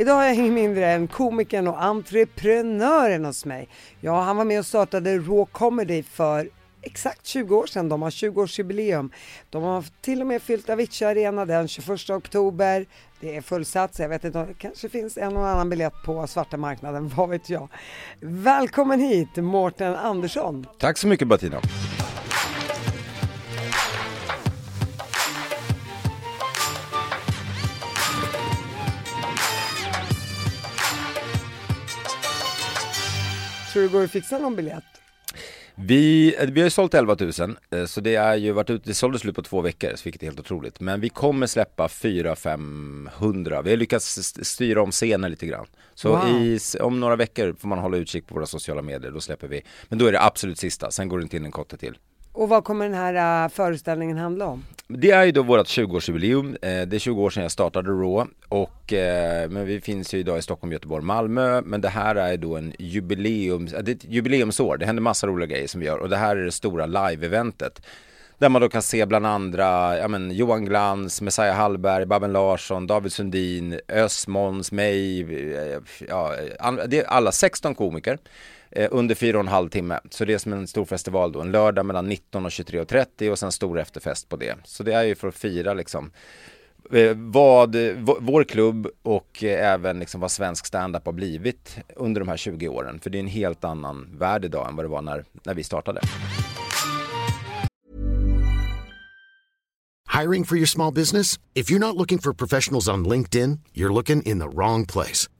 Idag har jag ingen mindre än komikern och entreprenören hos mig. Ja, han var med och startade Raw Comedy för exakt 20 år sedan. De har 20-årsjubileum. De har till och med fyllt Avicii Arena den 21 oktober. Det är fullsatt, jag vet inte, det kanske finns en och annan biljett på svarta marknaden, vad vet jag. Välkommen hit Mårten Andersson. Tack så mycket Bettina. Tror du det går att fixa någon biljett? Vi, eh, vi har ju sålt 11 000, eh, så det har ju varit ute, det sålde slut på två veckor, vilket är helt otroligt. Men vi kommer släppa 400-500, vi har lyckats styra om scenen lite grann. Så wow. i, om några veckor får man hålla utkik på våra sociala medier, då släpper vi. Men då är det absolut sista, sen går det inte in en kotte till. Och vad kommer den här uh, föreställningen handla om? Det är ju då vårt 20-årsjubileum. Eh, det är 20 år sedan jag startade Raw. Och, eh, men vi finns ju idag i Stockholm, Göteborg, Malmö. Men det här är då en jubileum, det är ett jubileumsår. Det händer massa roliga grejer som vi gör. Och det här är det stora live-eventet. Där man då kan se bland andra ja, men, Johan Glans, Messiah Hallberg, Babben Larsson, David Sundin, Ös, Måns, mig. Eh, ja, det är alla 16 komiker eh, under fyra och en halv timme. Så det är som en stor festival då, en lördag mellan 19 och 23.30 och sen stor efterfest på det. Så det är ju för att fira liksom eh, vad vår klubb och eh, även liksom vad svensk standup har blivit under de här 20 åren. För det är en helt annan värld idag än vad det var när, när vi startade. Hiring for your small business? If you're not looking for professionals on LinkedIn, you're looking in the wrong place.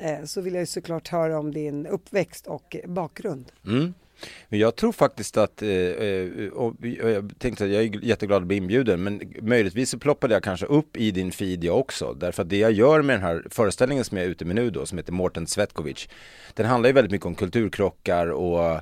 Eh, så vill jag ju såklart höra om din uppväxt och bakgrund. Mm. Jag tror faktiskt att, eh, eh, och jag tänkte att jag är jätteglad att bli inbjuden, men möjligtvis så ploppade jag kanske upp i din feed jag också. Därför att det jag gör med den här föreställningen som jag är ute med nu då, som heter Mårten Svetkovic, den handlar ju väldigt mycket om kulturkrockar och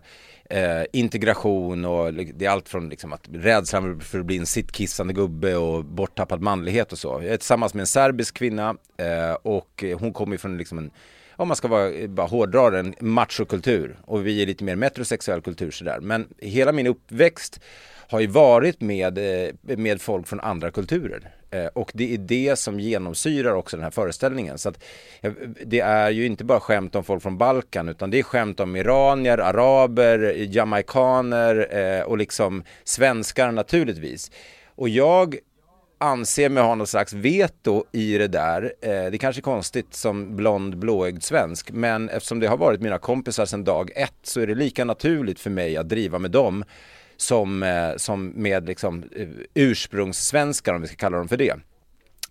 eh, integration och det är allt från liksom att rädslan för att bli en sittkissande gubbe och borttappad manlighet och så. Jag är tillsammans med en serbisk kvinna eh, och hon kommer från liksom en om man ska vara, bara hårdra den, machokultur och vi är lite mer metrosexuell kultur sådär. Men hela min uppväxt har ju varit med, eh, med folk från andra kulturer. Eh, och det är det som genomsyrar också den här föreställningen. Så att, eh, det är ju inte bara skämt om folk från Balkan utan det är skämt om iranier, araber, jamaikaner eh, och liksom svenskar naturligtvis. Och jag anser mig ha något slags veto i det där. det kanske är konstigt som blond blåögd svensk men eftersom det har varit mina kompisar sedan dag ett så är det lika naturligt för mig att driva med dem som, eh, som med liksom eh, ursprungssvenskar om vi ska kalla dem för det.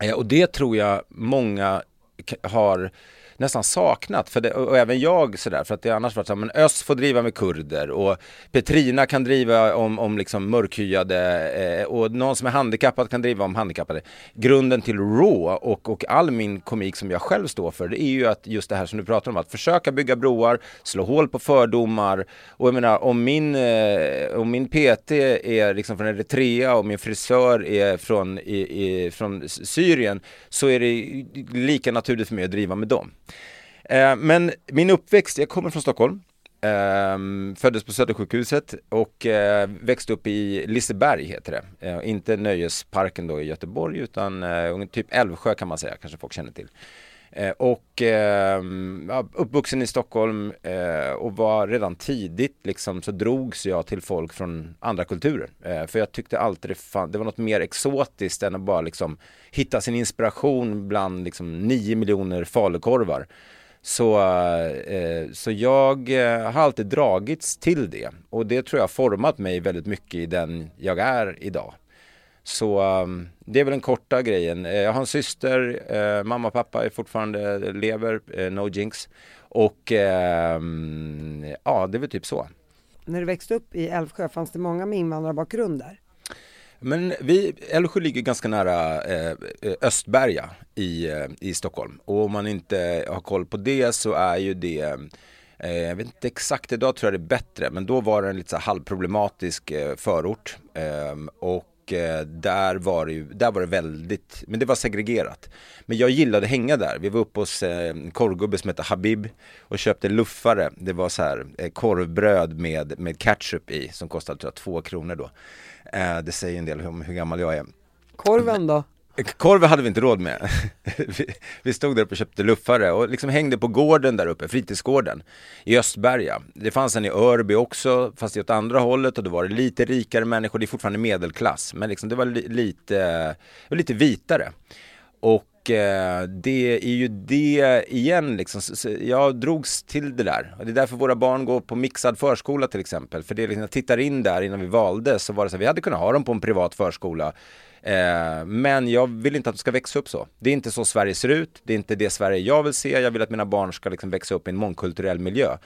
Eh, och det tror jag många har nästan saknat. För det, och även jag sådär, för att det annars varit så men Öst får driva med kurder och Petrina kan driva om, om liksom mörkhyade eh, och någon som är handikappad kan driva om handikappade. Grunden till Raw och, och all min komik som jag själv står för, det är ju att just det här som du pratar om, att försöka bygga broar, slå hål på fördomar och jag menar om min, eh, om min PT är liksom från Eritrea och min frisör är från, i, i, från Syrien så är det lika naturligt för mig att driva med dem. Eh, men min uppväxt, jag kommer från Stockholm. Eh, föddes på Södersjukhuset och eh, växte upp i Liseberg heter det. Eh, inte Nöjesparken då i Göteborg utan eh, typ Älvsjö kan man säga, kanske folk känner till. Eh, och eh, uppvuxen i Stockholm eh, och var redan tidigt liksom så drogs jag till folk från andra kulturer. Eh, för jag tyckte alltid det, fan, det var något mer exotiskt än att bara liksom hitta sin inspiration bland liksom nio miljoner falukorvar. Så, eh, så jag eh, har alltid dragits till det och det tror jag har format mig väldigt mycket i den jag är idag. Så um, det är väl den korta grejen. Eh, jag har en syster, eh, mamma och pappa är fortfarande lever, eh, no jinx. Och eh, ja, det är väl typ så. När du växte upp i Älvsjö, fanns det många med invandrarbakgrund där? Men vi, Älvsjö ligger ganska nära eh, Östberga i, eh, i Stockholm. Och om man inte har koll på det så är ju det eh, jag vet inte exakt, idag tror jag det är bättre, men då var det en lite så halvproblematisk eh, förort. Ehm, och Eh, där var det ju, där var det väldigt, men det var segregerat. Men jag gillade hänga där. Vi var uppe hos eh, en korvgubbe som hette Habib och köpte luffare. Det var så här eh, korvbröd med, med ketchup i som kostade tror jag, två kronor då. Eh, det säger en del om hur gammal jag är. Korven då? Korv hade vi inte råd med. vi stod där uppe och köpte luffare och liksom hängde på gården där uppe, fritidsgården i Östberga. Det fanns en i Örby också, fast åt andra hållet och då var det lite rikare människor, det är fortfarande medelklass, men liksom det var li lite, lite vitare. Och Eh, det är ju det igen liksom, jag drogs till det där. Och det är därför våra barn går på mixad förskola till exempel. För det är liksom, jag tittar in där innan vi valde så var det så att vi hade kunnat ha dem på en privat förskola Eh, men jag vill inte att de ska växa upp så. Det är inte så Sverige ser ut, det är inte det Sverige jag vill se. Jag vill att mina barn ska liksom växa upp i en mångkulturell miljö.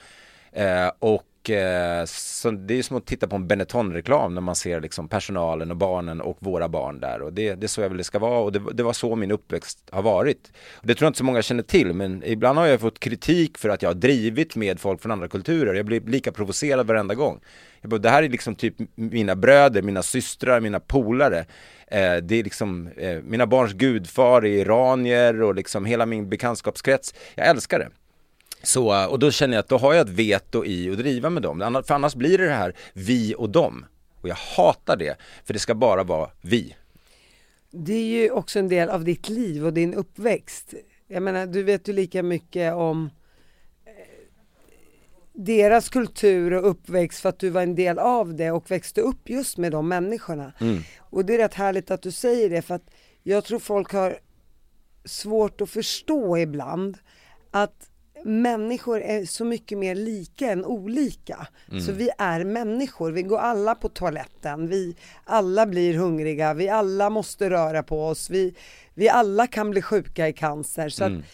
Eh, och eh, så det är som att titta på en Benetton-reklam när man ser liksom personalen och barnen och våra barn där. Och det, det är så jag vill det ska vara och det, det, var så min uppväxt har varit. Det tror jag inte så många känner till men ibland har jag fått kritik för att jag har drivit med folk från andra kulturer. Jag blir lika provocerad varenda gång. Jag bara, det här är liksom typ mina bröder, mina systrar, mina polare. Eh, det är liksom eh, mina barns gudfar är iranier och liksom hela min bekantskapskrets. Jag älskar det. Så, och då känner jag att då har jag ett veto i att driva med dem. För annars blir det det här vi och dem. Och jag hatar det, för det ska bara vara vi. Det är ju också en del av ditt liv och din uppväxt. Jag menar, du vet ju lika mycket om deras kultur och uppväxt för att du var en del av det och växte upp just med de människorna. Mm. Och det är rätt härligt att du säger det för att jag tror folk har svårt att förstå ibland att människor är så mycket mer lika än olika. Mm. Så vi är människor, vi går alla på toaletten, vi alla blir hungriga, vi alla måste röra på oss, vi, vi alla kan bli sjuka i cancer. Så mm. att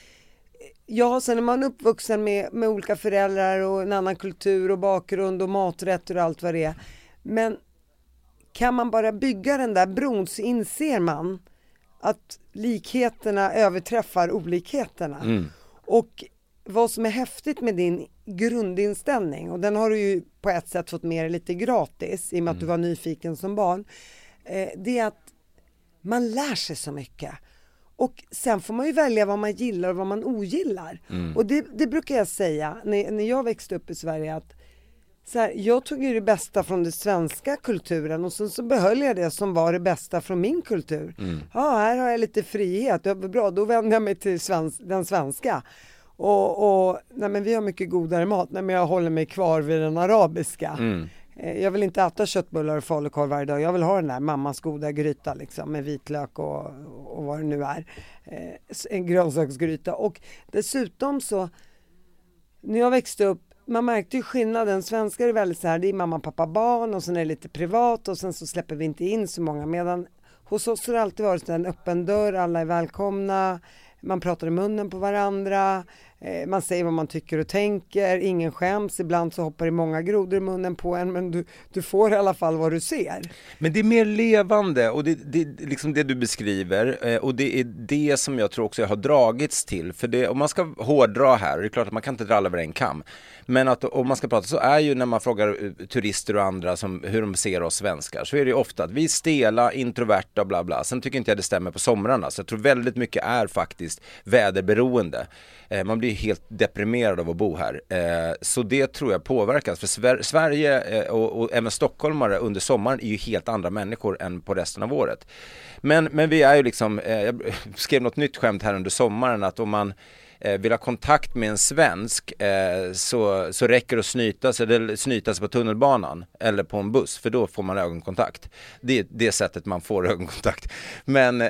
Ja, sen är man uppvuxen med, med olika föräldrar och en annan kultur och bakgrund och maträtter och allt vad det är. Men kan man bara bygga den där bron så inser man att likheterna överträffar olikheterna. Mm. Och vad som är häftigt med din grundinställning, och den har du ju på ett sätt fått med dig lite gratis i och med mm. att du var nyfiken som barn, eh, det är att man lär sig så mycket. Och sen får man ju välja vad man gillar och vad man ogillar. Mm. Och det, det, brukar jag säga när, när jag växte upp i Sverige att så här, jag tog ju det bästa från den svenska kulturen och sen så behöll jag det som var det bästa från min kultur. Mm. Ja, här har jag lite frihet, var bra, då vänder jag mig till svensk, den svenska. Och, och, nej men vi har mycket godare mat, nej men jag håller mig kvar vid den arabiska. Mm. Eh, jag vill inte äta köttbullar och falukorv varje dag. Jag vill ha den där mammas goda gryta liksom med vitlök och, och vad det nu är. Eh, en grönsaksgryta och dessutom så när jag växte upp man märkte ju skillnaden. Svenskar är väldigt så här, det är mamma, pappa, barn och sen är det lite privat och sen så släpper vi inte in så många. Medan hos oss har det alltid varit en öppen dörr, alla är välkomna, man pratar i munnen på varandra, Eh, man säger vad man tycker och tänker, ingen skäms, ibland så hoppar det många grodor i munnen på en men du, du får i alla fall vad du ser. Men det är mer levande och det, det liksom det du beskriver eh, och det är det som jag tror också jag har dragits till. För det, om man ska hårdra här, det är klart att man kan inte dra alla över en kam. Men att om man ska prata så är ju när man frågar eh, turister och andra som, hur de ser oss svenskar så är det ju ofta att vi är stela, introverta och bla bla. Sen tycker inte jag det stämmer på somrarna så jag tror väldigt mycket är faktiskt väderberoende. Man blir blir helt deprimerad av att bo här. Eh, så det tror jag påverkas. För Sver Sverige eh, och, och, även stockholmare under sommaren är ju helt andra människor än på resten av året. Men, men vi är ju liksom, eh, jag skrev något nytt skämt här under sommaren att om man eh, vill ha kontakt med en svensk eh, så, så räcker det att snyta sig, eller snyta sig på tunnelbanan eller på en buss för då får man ögonkontakt. Det är det sättet man får ögonkontakt. Men, eh,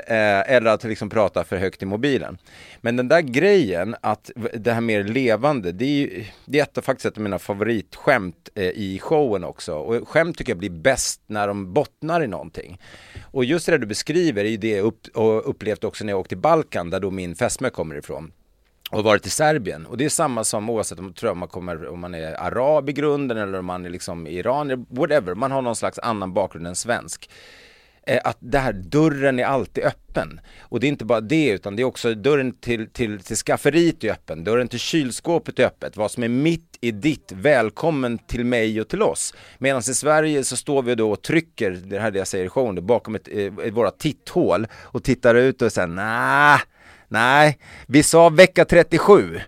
eller att liksom prata för högt i mobilen. Men den där grejen att det här mer levande, det är, ju, det är ett, faktiskt ett av mina favoritskämt eh, i showen också. Och skämt tycker jag blir bäst när de bottnar i någonting. Och just det du beskriver är ju det jag upp, upplevt också när jag åkte till Balkan där då min fästmö kommer ifrån och varit i Serbien. Och det är samma som oavsett om, tror jag, man, kommer, om man är arab i grunden eller om man är liksom iranier, whatever. Man har någon slags annan bakgrund än svensk. Eh, att det här dörren är alltid öppen. Och det är inte bara det utan det är också dörren till, till, till skafferiet är öppen, dörren till kylskåpet är öppet. Vad som är mitt i ditt, välkommen till mig och till oss. Medan i Sverige så står vi då och trycker, det här är det jag säger i showen, bakom ett, ett, ett, våra titthål och tittar ut och säger nej Nej, vi sa vecka 37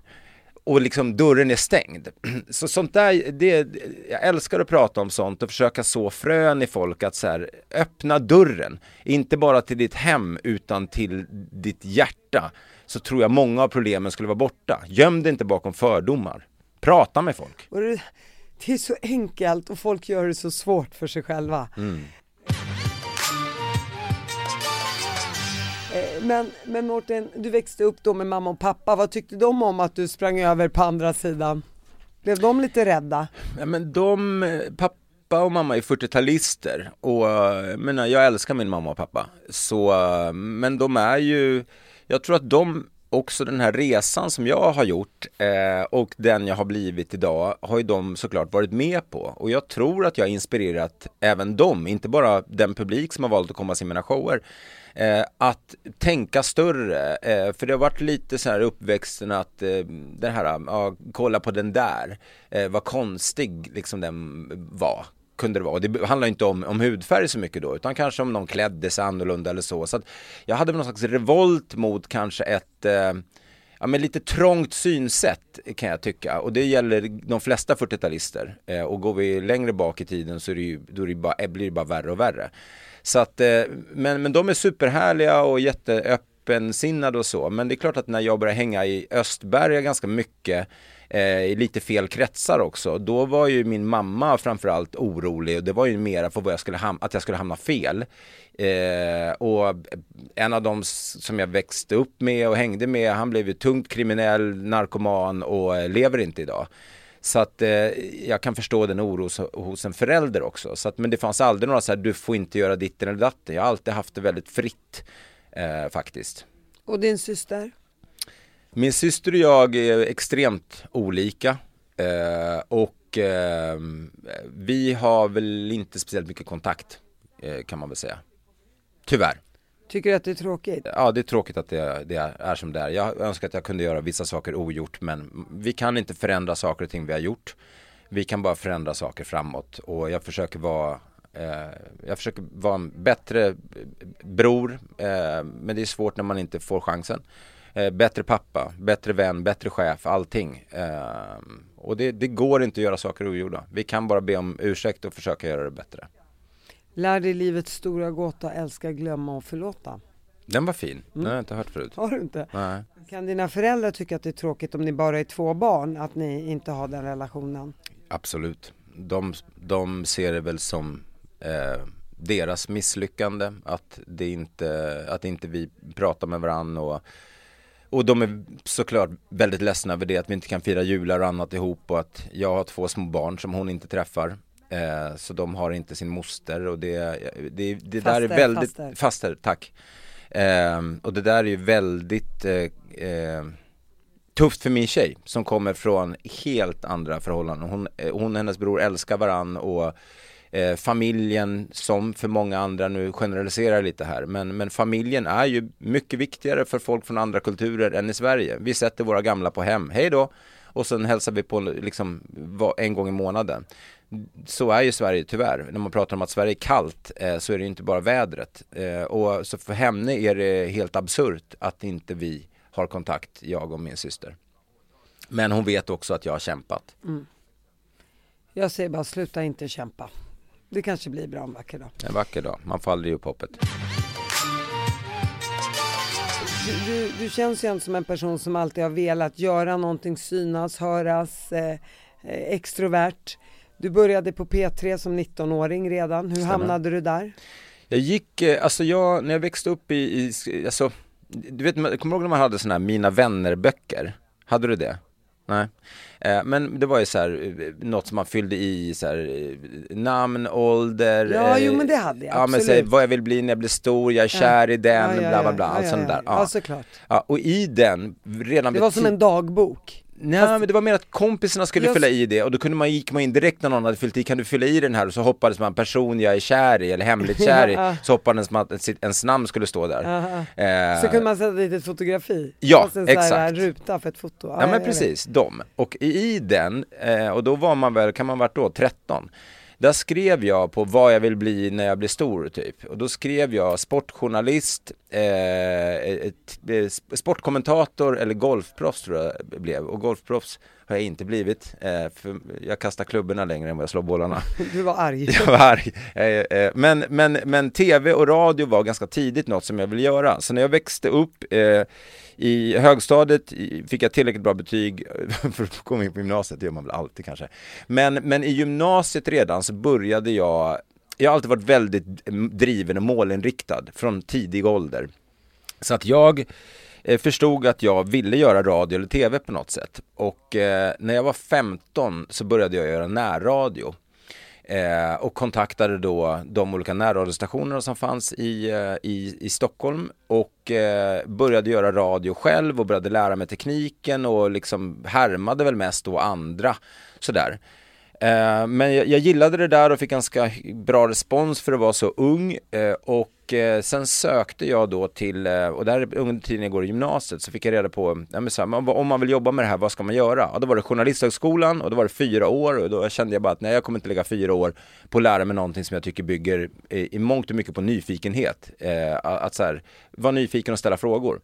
och liksom dörren är stängd. Så sånt där, det, jag älskar att prata om sånt och försöka så frön i folk att så här, öppna dörren, inte bara till ditt hem utan till ditt hjärta. Så tror jag många av problemen skulle vara borta. Göm dig inte bakom fördomar. Prata med folk. Det är så enkelt och folk gör det så svårt för sig själva. Mm. Eh, men, men Mårten, du växte upp då med mamma och pappa, vad tyckte de om att du sprang över på andra sidan? Blev de lite rädda? Ja men de, pappa och mamma är 40-talister och eh, menar, jag älskar min mamma och pappa. Så, eh, men de är ju, jag tror att de också den här resan som jag har gjort eh, och den jag har blivit idag har ju de såklart varit med på. Och jag tror att jag har inspirerat även dem, inte bara den publik som har valt att komma och se mina shower. Eh, att tänka större, eh, för det har varit lite så här uppväxten att eh, det här, ja, kolla på den där, eh, vad konstig liksom den var kunde det vara. Och det handlar inte om, om hudfärg så mycket då, utan kanske om någon klädde sig annorlunda eller så. Så att jag hade någon slags revolt mot kanske ett eh, ja, men lite trångt synsätt kan jag tycka. Och det gäller de flesta 40-talister. Eh, och går vi längre bak i tiden så är det ju, då är det bara, blir det bara värre och värre. Så att, eh, men, men de är superhärliga och jätteöppensinnade och så. Men det är klart att när jag började hänga i Östberga ganska mycket eh, i lite fel kretsar också. Då var ju min mamma framförallt orolig och det var ju mera för vad jag skulle att jag skulle hamna fel. Eh, och en av dem som jag växte upp med och hängde med, han blev ju tungt kriminell, narkoman och eh, lever inte idag. Så att eh, jag kan förstå den oro hos, en förälder också. Så att, men det fanns aldrig några så här, du får inte göra ditten eller datten. Jag har alltid haft det väldigt fritt eh, faktiskt. Och din syster? Min syster och jag är extremt olika. Eh, och eh, vi har väl inte speciellt mycket kontakt eh, kan man väl säga. Tyvärr. Tycker du att det är tråkigt? Ja, det är tråkigt att det, det, är som det är. Jag önskar att jag kunde göra vissa saker ogjort, men vi kan inte förändra saker och ting vi har gjort. Vi kan bara förändra saker framåt och jag försöker vara eh, jag försöker vara en bättre bror, eh, men det är svårt när man inte får chansen. Eh, bättre pappa, bättre vän, bättre chef, allting. Eh, och det, det går inte att göra saker ogjorda. Vi kan bara be om ursäkt och försöka göra det bättre. Lär dig livets stora gåta, älska, glömma och förlåta. Den var fin, den har jag inte hört förut. Har du inte? Nej. Kan dina föräldrar tycka att det är tråkigt om ni bara är två barn, att ni inte har den relationen? Absolut. De, de ser det väl som eh, deras misslyckande, att, det inte, att inte vi pratar med varandra och och de är såklart väldigt ledsna över det att vi inte kan fira jular och annat ihop och att jag har två små barn som hon inte träffar. Eh, så de har inte sin moster och det, det, det faster, där är väldigt, faster, faster tack. Eh, och det där är ju väldigt eh, eh, tufft för min tjej som kommer från helt andra förhållanden. Hon, eh, hon och hennes bror älskar varann och eh, familjen som för många andra, nu generaliserar lite här, men, men familjen är ju mycket viktigare för folk från andra kulturer än i Sverige. Vi sätter våra gamla på hem, hej då, och sen hälsar vi på liksom en gång i månaden så är ju Sverige tyvärr. När man pratar om att Sverige är kallt eh, så är det inte bara vädret. Eh, och så för henne är det helt absurt att inte vi har kontakt, jag och min syster. Men hon vet också att jag har kämpat. Jag säger bara sluta inte kämpa. Det kanske blir bra en vacker dag. En vacker dag, man får aldrig upp hoppet. Du, du, du känns ju ändå som en person som alltid har velat göra någonting, synas, höras, eh, eh, extrovert. Du började på P3 som 19-åring redan. Hur Stämmer. hamnade du där? Jag gick, eh, alltså jag, när jag växte upp i, i alltså, du vet, kommer du ihåg när man hade sådana här Mina vänner-böcker? Hade du det? Nej. Eh, men det var ju så här, eh, något som man fyllde i så här, namn, ålder. Ja, jo, men det hade jag, Ja, men så absolut. vad jag vill bli när jag blir stor, jag är kär i den, bla bla bla, allt sånt där. Ja, såklart. Ja, och i den, redan Det var som en dagbok. Nej Fast- men det var mer att kompisarna skulle Just- fylla i det och då kunde man, gick man in direkt när någon hade fyllt i, kan du fylla i den här? Och så hoppades man person jag är kär i eller hemligt kär i, Ja. så hoppades man att ens namn skulle stå där. Eh, Så kunde man sätta dit ett fotografi. Ja, Fast en sån här exakt. ruta för ett foto. Ja men precis, de. Och i den, eh, och då var man väl, kan man varit då, 13. Där skrev jag på vad jag vill bli när jag blir stor typ. Och då skrev jag sportjournalist, eh, ett, eh, sportkommentator eller golfproffs tror jag blev. Och golfproffs har jag inte blivit, eh, för jag kastar klubborna längre än vad jag slår bollarna. Du var arg. Jag var arg. Eh, Men, men, men tv och radio var ganska tidigt något som jag ville göra. Så när jag växte upp i högstadiet fick jag tillräckligt bra betyg för att komma in på gymnasiet, det gör man väl alltid kanske. Men, men i gymnasiet redan så började jag, jag har alltid varit väldigt driven och målinriktad från tidig ålder. Så att jag eh, förstod att jag ville göra radio eller tv på något sätt. Och eh, när jag var 15 så började jag göra närradio. Eh, och kontaktade då de olika närradiostationerna som fanns i, eh, i, i Stockholm och eh, började göra radio själv och började lära mig tekniken och liksom härmade väl mest då andra sådär. Eh, men jag, jag gillade det där och fick ganska bra respons för att vara så ung eh, och eh, sen sökte jag då till, eh, och där under tiden jag går i gymnasiet så fick jag reda på, ja, men så här, om man vill jobba med det här, vad ska man göra? Ja, då var det Journalisthögskolan och då var det fyra år och då kände jag bara att nej, jag kommer inte lägga fyra år på att lära mig någonting som jag tycker bygger eh, i mångt och mycket på nyfikenhet. Eh, att så här, vara nyfiken och ställa frågor.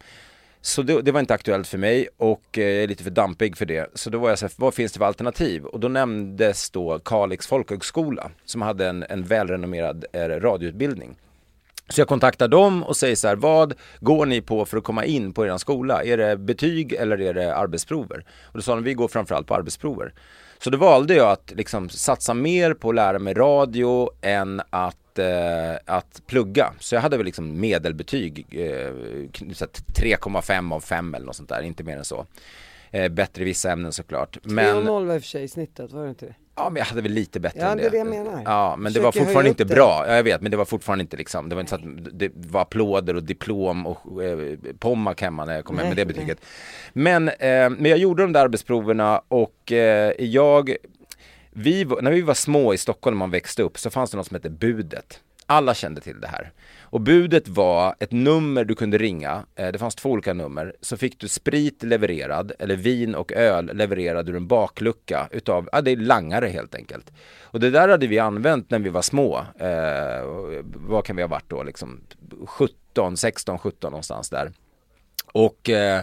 Så det, det var inte aktuellt för mig och eh, jag är lite för dampig för det. Så då var jag så här, vad finns det för alternativ? Och då nämndes då Kalix folkhögskola som hade en, en välrenommerad eh, radioutbildning. Så jag kontaktar dem och säger så här, vad går ni på för att komma in på er skola? Är det betyg eller är det arbetsprover? Och då sa de, vi går framförallt på arbetsprover. Så då valde jag att liksom satsa mer på att lära mig radio än att, eh, att plugga. Så jag hade väl liksom medelbetyg, eh, 3,5 av 5 eller något sånt där, inte mer än så. Eh, bättre i vissa ämnen såklart. 3,0 Men, 0 var i och för sig snittet, var det inte det? Ja, men jag hade väl lite bättre Ja, än det är det jag menar. Ja, men det Försöker var fortfarande inte det. bra. Ja, jag vet, men det var fortfarande inte liksom, det var inte så att det var applåder och diplom och eh, Pommac hemma när jag kom hem med Nej, det betyget. Men, eh, men jag gjorde de där arbetsproverna och eh, jag, vi, när vi var små i Stockholm när man växte upp så fanns det något som hette budet. Alla kände till det här. Och budet var ett nummer du kunde ringa, eh, det fanns två olika nummer, så fick du sprit levererad, eller vin och öl levererad ur en baklucka utav, ja det är langare helt enkelt. Och det där hade vi använt när vi var små, eh, vad kan vi ha varit då liksom, 17, 16, 17 någonstans där. Och eh,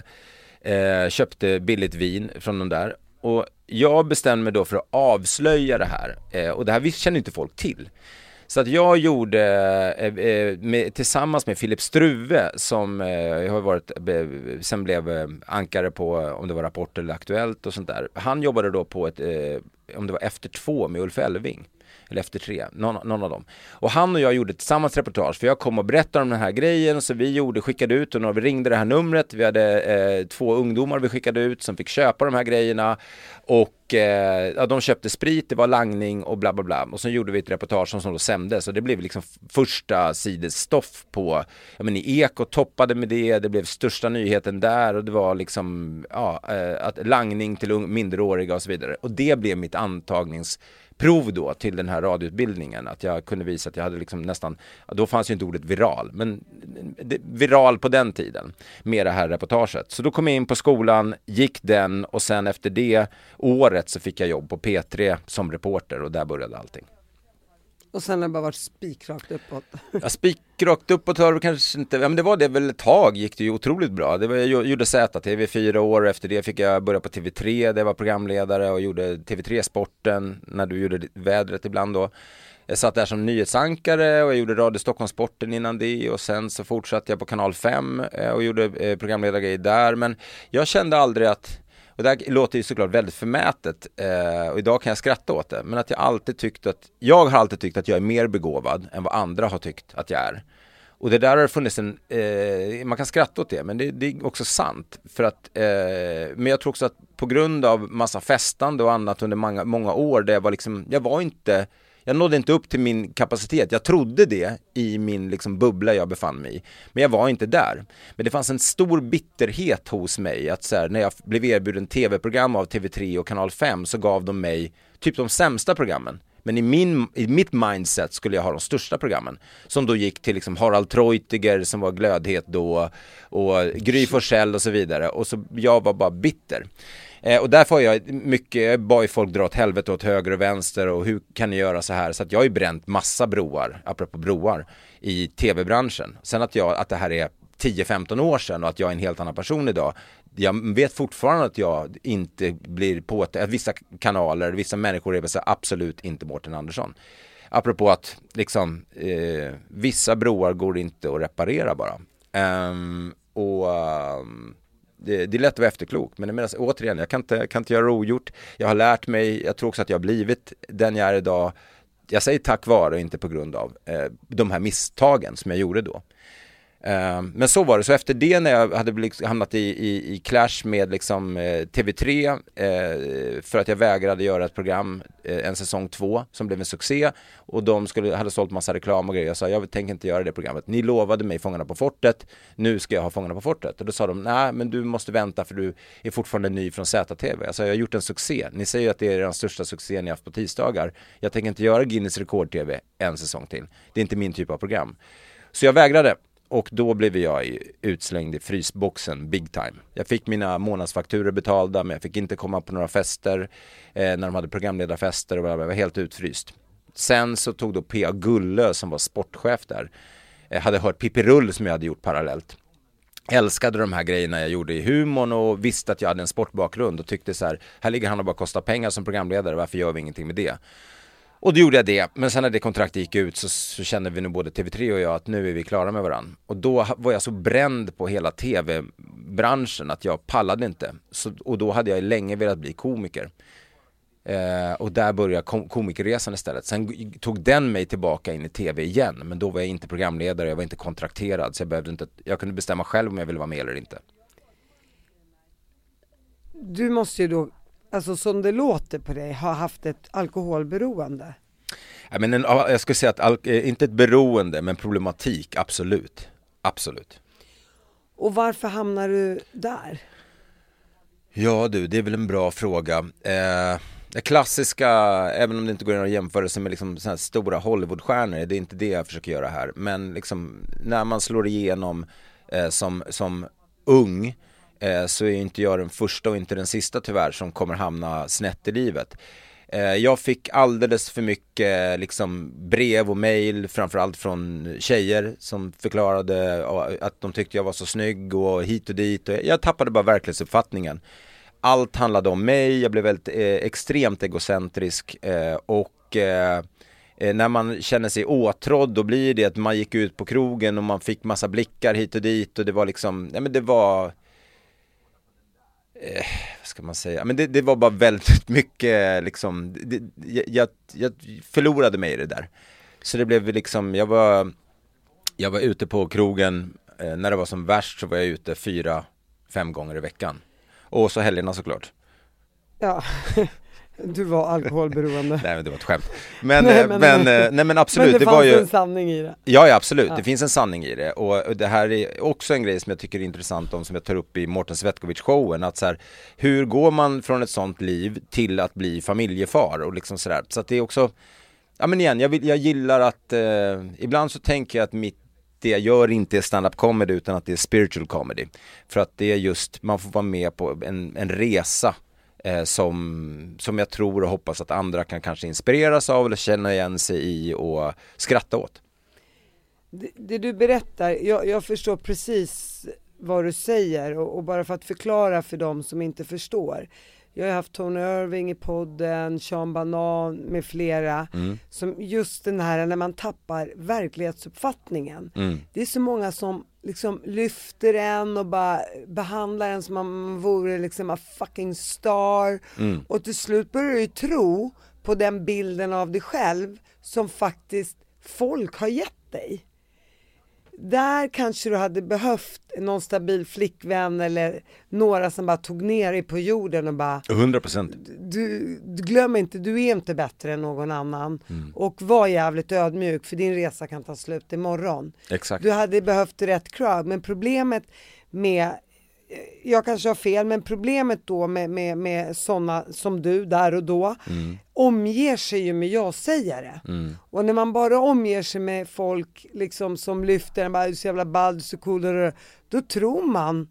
eh, köpte billigt vin från de där. Och jag bestämde mig då för att avslöja det här. Eh, och det här känner inte folk till. Så att jag gjorde, eh, eh med, tillsammans med Filip Struve som eh, har varit, eh, sen blev eh, ankare på eh, om det var Rapport eller Aktuellt och sånt där. Han jobbade då på ett, eh, om det var Efter två med Ulf Elving. Eller Efter tre, någon, någon av dem. Och han och jag gjorde tillsammans reportage, för jag kom och berättade om den här grejen, så vi gjorde, skickade ut och när vi ringde det här numret, vi hade eh, två ungdomar vi skickade ut som fick köpa de här grejerna och eh, ja, de köpte sprit, det var langning och bla bla bla. Och så gjorde vi ett reportage som, som då sändes och det blev liksom första sidesstoff på, ja men i Eko toppade med det, det blev största nyheten där och det var liksom, ja, eh, att langning till minderåriga och så vidare. Och det blev mitt antagningsprov då till den här radioutbildningen, att jag kunde visa att jag hade liksom nästan, då fanns ju inte ordet viral, men det, viral på den tiden med det här reportaget. Så då kom jag in på skolan, gick den och sen efter det året så fick jag jobb på P3 som reporter och där började allting. Och sen har det bara varit spikrakt uppåt. Ja, spik gick rakt upp och tar kanske inte, ja men det var det väl ett tag gick det ju otroligt bra. Det var, jag gjorde ZTV fyra år, efter det fick jag börja på TV3 där jag var programledare och gjorde TV3 Sporten när du gjorde vädret ibland då. Jag satt där som nyhetsankare och jag gjorde Radio Stockholmsporten innan det och sen så fortsatte jag på kanal 5 eh, och gjorde eh, programledargrejer där men jag kände aldrig att och det här låter ju såklart väldigt förmätet eh, och idag kan jag skratta åt det men att jag alltid tyckt att jag har alltid tyckt att jag är mer begåvad än vad andra har tyckt att jag är. Och det där har funnits en, eh, man kan skratta åt det men det, det är också sant. För att, eh, men jag tror också att på grund av massa festande och annat under många, många år där jag var liksom, jag var inte jag nådde inte upp till min kapacitet. Jag trodde det i min liksom bubbla jag befann mig i. Men jag var inte där. Men det fanns en stor bitterhet hos mig att så här, när jag blev erbjuden tv-program av TV3 och Kanal 5 så gav de mig typ de sämsta programmen. Men i, min, i mitt mindset skulle jag ha de största programmen. Som då gick till liksom Harald Treutiger som var glödhet då och Gry Forssell och så vidare. Och så jag var bara bitter. Eh, och därför har jag mycket, jag bad ju folk dra åt helvete åt höger och vänster och hur kan ni göra så här? Så att jag har ju bränt massa broar, apropå broar, i tv-branschen. Sen att jag, att det här är 10-15 år sedan och att jag är en helt annan person idag. Jag vet fortfarande att jag inte blir på att vissa kanaler, vissa människor är så absolut inte Mårten Andersson. Apropå att liksom eh, vissa broar går inte att reparera bara. Um, och um, det, det, är lätt att vara efterklok, men jag menar, återigen, jag kan inte, kan inte göra ogjort. Jag har lärt mig, jag tror också att jag har blivit den jag är idag. Jag säger tack vare och inte på grund av eh, de här misstagen som jag gjorde då. Ehm, men så var det, så efter det när jag hade hamnat i, i, i clash med liksom eh, TV3 eh, för att jag vägrade göra ett program, eh, en säsong två som blev en succé och de skulle, hade sålt massa reklam och grejer. Jag sa jag tänker inte göra det programmet. Ni lovade mig Fångarna på fortet, nu ska jag ha Fångarna på fortet. Och då sa de, nej men du måste vänta för du är fortfarande ny från ZTV. Jag sa jag har gjort en succé, ni säger att det är den största succén ni haft på tisdagar. Jag tänker inte göra Guinness rekord-TV en säsong till. Det är inte min typ av program. Så jag vägrade och då blev jag utslängd i frysboxen big time. Jag fick mina månadsfakturer betalda men jag fick inte komma på några fester eh, när de hade programledarfester och jag var helt utfryst. Sen så tog då P.A. Gullö som var sportchef där, eh, hade hört Pippi Rull som jag hade gjort parallellt. Älskade de här grejerna jag gjorde i humorn och visste att jag hade en sportbakgrund och tyckte så här, här ligger han och bara kostar pengar som programledare, varför gör vi ingenting med det? Och då gjorde jag det, men sen när det kontraktet gick ut så, så kände vi nog både TV3 och jag att nu är vi klara med varandra. Och då var jag så bränd på hela TV-branschen att jag pallade inte. Så, och då hade jag länge velat bli komiker. Eh, och där började kom komikerresan istället. Sen tog den mig tillbaka in i TV igen, men då var jag inte programledare, jag var inte kontrakterad, så jag behövde inte, jag kunde bestämma själv om jag ville vara med eller inte. Du måste ju då alltså som det låter på dig, har haft ett alkoholberoende? Ja, men en, jag skulle säga att, eh, inte ett beroende, men problematik, absolut. Absolut. Och varför hamnar du där? Ja du, det är väl en bra fråga. Eh, det klassiska, även om det inte går att jämföra sig med liksom såna här stora Hollywoodstjärnor, det är inte det jag försöker göra här. Men liksom när man slår igenom eh, som, som ung, Eh, så är inte jag den första och inte den sista tyvärr som kommer hamna snett i livet. Eh, jag fick alldeles för mycket eh, liksom, brev och mail, framförallt från tjejer som förklarade att de tyckte jag var så snygg och hit och dit. Jag tappade bara verklighetsuppfattningen. Allt handlade om mig, jag blev väldigt eh, extremt egocentrisk eh, och eh, när man känner sig åtrådd då blir det att man gick ut på krogen och man fick massa blickar hit och dit och det var liksom, nej men det var eh, vad ska man säga, men det, det, var bara väldigt mycket liksom, det, jag, jag förlorade mig i det där. Så det blev liksom, jag var, jag var ute på krogen, eh, när det var som värst så var jag ute fyra, fem gånger i veckan. Och så helgerna såklart. Ja, Du var alkoholberoende. nej men det var ett skämt. Men, nej, men, men, eh, nej, men absolut. Men det, det fanns var ju... en sanning i det. Ja, ja absolut, ja. det finns en sanning i det. Och det här är också en grej som jag tycker är intressant om, som jag tar upp i Mårten Svetkovic showen. Att så här, hur går man från ett sånt liv till att bli familjefar och liksom sådär. Så att det är också, ja men igen, jag, vill, jag gillar att, eh, ibland så tänker jag att mitt det jag gör inte är stand-up comedy utan att det är spiritual comedy. För att det är just, man får vara med på en, en resa eh, som, som jag tror och hoppas att andra kan kanske inspireras av eller känna igen sig i och skratta åt. det, det du berättar, jag, jag förstår precis vad du säger och, och, bara för att förklara för dem som inte förstår. Jag har haft Tony Irving i podden, Sean Banan med flera. Mm. Som just den här när man tappar verklighetsuppfattningen. Mm. Det är så många som liksom lyfter en och bara behandlar en som om man vore liksom a fucking star. Mm. Och till slut börjar du ju tro på den bilden av dig själv som faktiskt folk har gett dig där kanske du hade behövt någon stabil flickvän eller några som bara tog ner dig på jorden och bara 100 procent. du, du glöm inte, du är inte bättre än någon annan Mm. och var jävligt ödmjuk för din resa kan ta slut imorgon. Exakt. Du hade behövt rätt crowd men problemet med jag kanske har fel, men problemet då med, med, med sådana som du där och då Mm. omger sig ju med ja-sägare. Och när man bara omger sig med folk liksom som lyfter en, bara, du är så jävla ball, så cool, då, då tror man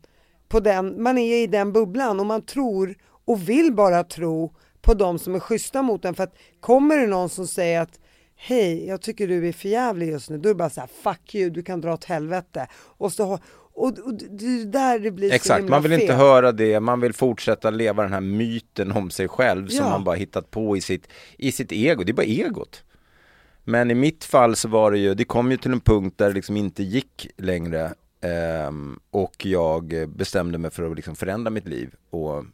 på den, man är i den bubblan och man tror och vill bara tro på de som är schyssta mot en för att kommer det någon som säger att hej, jag tycker du är för jävlig just nu, då är det bara så här, fuck you, du kan dra åt helvete. Och, så, och, och det är där det blir så Exakt, himla man vill fel. inte höra det, man vill fortsätta leva den här myten om sig själv som Ja. man bara hittat på i sitt, i sitt ego, det är bara egot. Men i mitt fall så var det ju, det kom ju till en punkt där det liksom inte gick längre ehm, och jag bestämde mig för att liksom förändra mitt liv och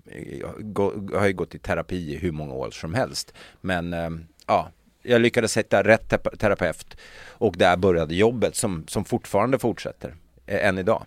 jag gå- jag har ju gått i terapi i hur många år som helst. Men ehm, ja, jag lyckades hitta rätt terapeut och där började jobbet som, som fortfarande fortsätter eh, än idag.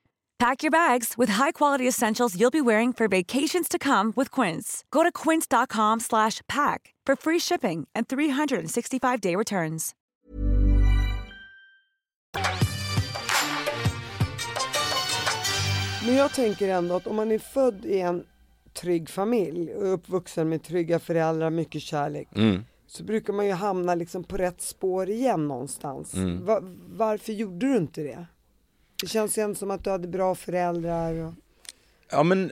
Pack your bags with high-quality essentials you'll be wearing for vacations to come with Quince. Go to quince.com slash pack for free shipping and 365-day returns. Men jag tänker ändå att om man är född i en trygg familj och uppvuxen med trygga föräldrar, mycket kärlek, Mm. så brukar man ju hamna liksom på rätt spår igen någonstans. Mm. Va- varför gjorde du inte det? Det känns ju ändå som att du hade bra föräldrar. Och... Ja men,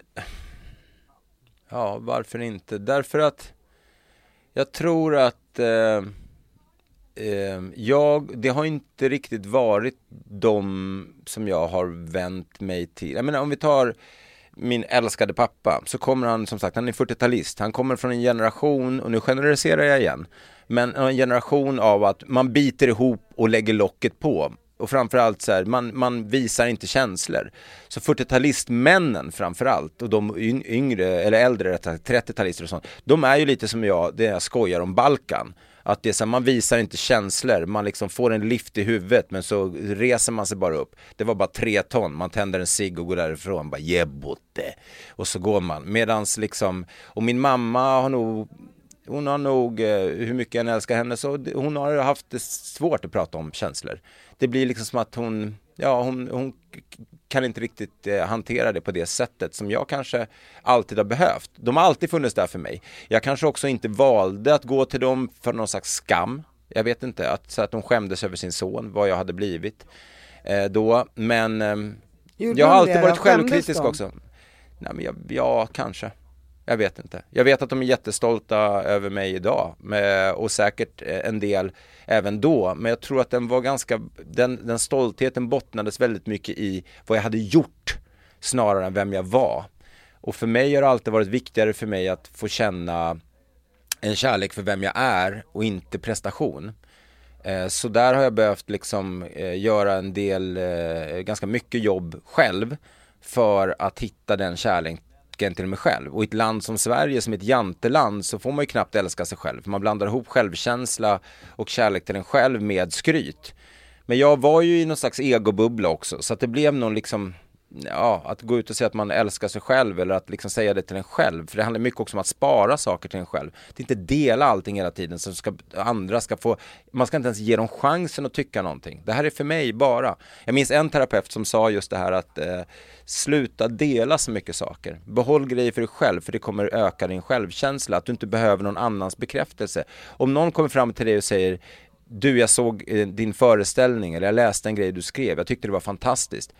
ja varför inte? Därför att jag tror att eh, eh, jag, det har inte riktigt varit de som jag har vänt mig till. Jag menar om vi tar min älskade pappa så kommer han som sagt, han är 40-talist. Han kommer från en generation, och nu generaliserar jag igen, men en generation av att man biter ihop och lägger locket på. Och framförallt så här, man, man visar inte känslor. Så 40-talistmännen framförallt, och de yngre, eller äldre rättare 30-talister och sånt, de är ju lite som jag, det jag skojar om Balkan. Att det är så här, man visar inte känslor, man liksom får en lift i huvudet men så reser man sig bara upp. Det var bara tre ton, man tänder en cigg och går därifrån, bara jebotte. Och så går man. Medans liksom, och min mamma har nog hon har nog, eh, hur mycket jag än älskar henne, så hon har haft det svårt att prata om känslor. Det blir liksom som att hon, ja hon, hon kan inte riktigt eh, hantera det på det sättet som jag kanske alltid har behövt. De har alltid funnits där för mig. Jag kanske också inte valde att gå till dem för någon slags skam. Jag vet inte, att, så att de skämdes över sin son, vad jag hade blivit eh, då. Men Gjorde jag har alltid varit självkritisk också. Nej men jag, ja, kanske. Jag vet inte. Jag vet att de är jättestolta över mig idag och säkert eh, en del även då. Men jag tror att den var ganska, den, den stoltheten bottnades väldigt mycket i vad jag hade gjort snarare än vem jag var. Och för mig har det alltid varit viktigare för mig att få känna en kärlek för vem jag är och inte prestation. Eh, så där har jag behövt liksom eh, göra en del, ganska mycket jobb själv för att hitta den kärleken till mig själv. Och i ett land som Sverige som är ett janteland så får man ju knappt älska sig själv. För man blandar ihop självkänsla och kärlek till en själv med skryt. Men jag var ju i någon slags egobubbla också så att det blev någon liksom ja, att gå ut och säga att man älskar sig själv eller att liksom säga det till en själv. För det handlar mycket också om att spara saker till en själv. Att inte dela allting hela tiden så ska andra ska få, man ska inte ens ge dem chansen att tycka någonting. Det här är för mig bara. Jag minns en terapeut som sa just det här att eh, sluta dela så mycket saker. Behåll grejer för dig själv för det kommer öka din självkänsla. Att du inte behöver någon annans bekräftelse. Om någon kommer fram till dig och säger du jag såg eh, din föreställning eller jag läste en grej du skrev, jag tyckte det var fantastiskt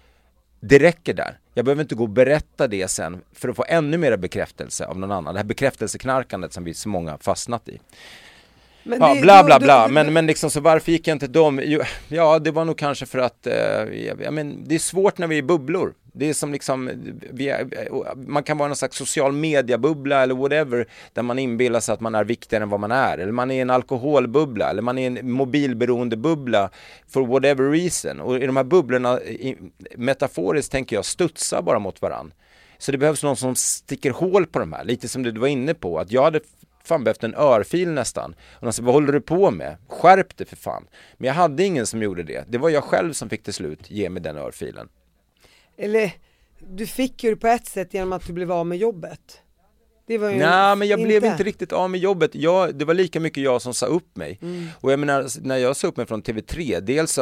det räcker där. Jag behöver inte gå och berätta det sen för att få ännu mer bekräftelse av någon annan. Det här bekräftelseknarkandet som vi så många fastnat i. Men ja, det, bla bla bla, du, men, men liksom så varför gick jag inte dem? Ja, det var nog kanske för att, eh, ja, men det är svårt när vi är i bubblor. Det är som liksom, är, man kan vara någon slags social media-bubbla eller whatever, där man inbillar sig att man är viktigare än vad man är. Eller man är en alkoholbubbla, eller man är en mobilberoende-bubbla for whatever reason. Och i de här bubblorna, metaforiskt tänker jag, studsar bara mot varann. Så det behövs någon som sticker hål på de här, lite som du var inne på, att jag hade fan behövt en örfil nästan. Och de sa, vad håller du på med? Skärp dig för fan. Men jag hade ingen som gjorde det. Det var jag själv som fick till slut ge mig den örfilen. Eller, du fick ju det på ett sätt genom att du blev av med jobbet. Det var ju Nej, men jag inte. blev inte riktigt av med jobbet. Jag, det var lika mycket jag som sa upp mig. Mm. Och jag menar, när jag sa upp mig från TV3, dels så,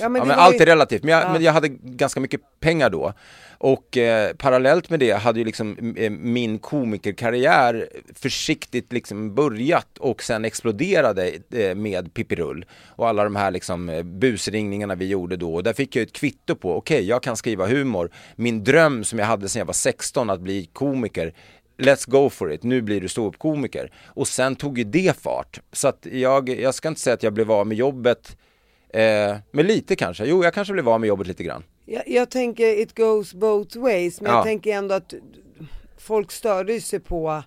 ja, men, ja, men allt ju... är relativt, men jag, ja. men jag hade ganska mycket pengar då. Och eh, parallellt med det hade ju liksom eh, min komikerkarriär försiktigt liksom börjat och sen exploderade eh, med Pippirull och alla de här liksom eh, busringningarna vi gjorde då. Och där fick jag ett kvitto på, okej okay, jag kan skriva humor. Min dröm som jag hade sedan jag var 16 att bli komiker let's go for it, nu blir du ståuppkomiker. Och sen tog ju det fart. Så att jag, jag ska inte säga att jag blev av med jobbet, eh, men lite kanske. Jo, jag kanske blev av med jobbet lite grann. Jag, jag tänker it goes both ways, men ja. jag tänker ändå att folk störde sig på,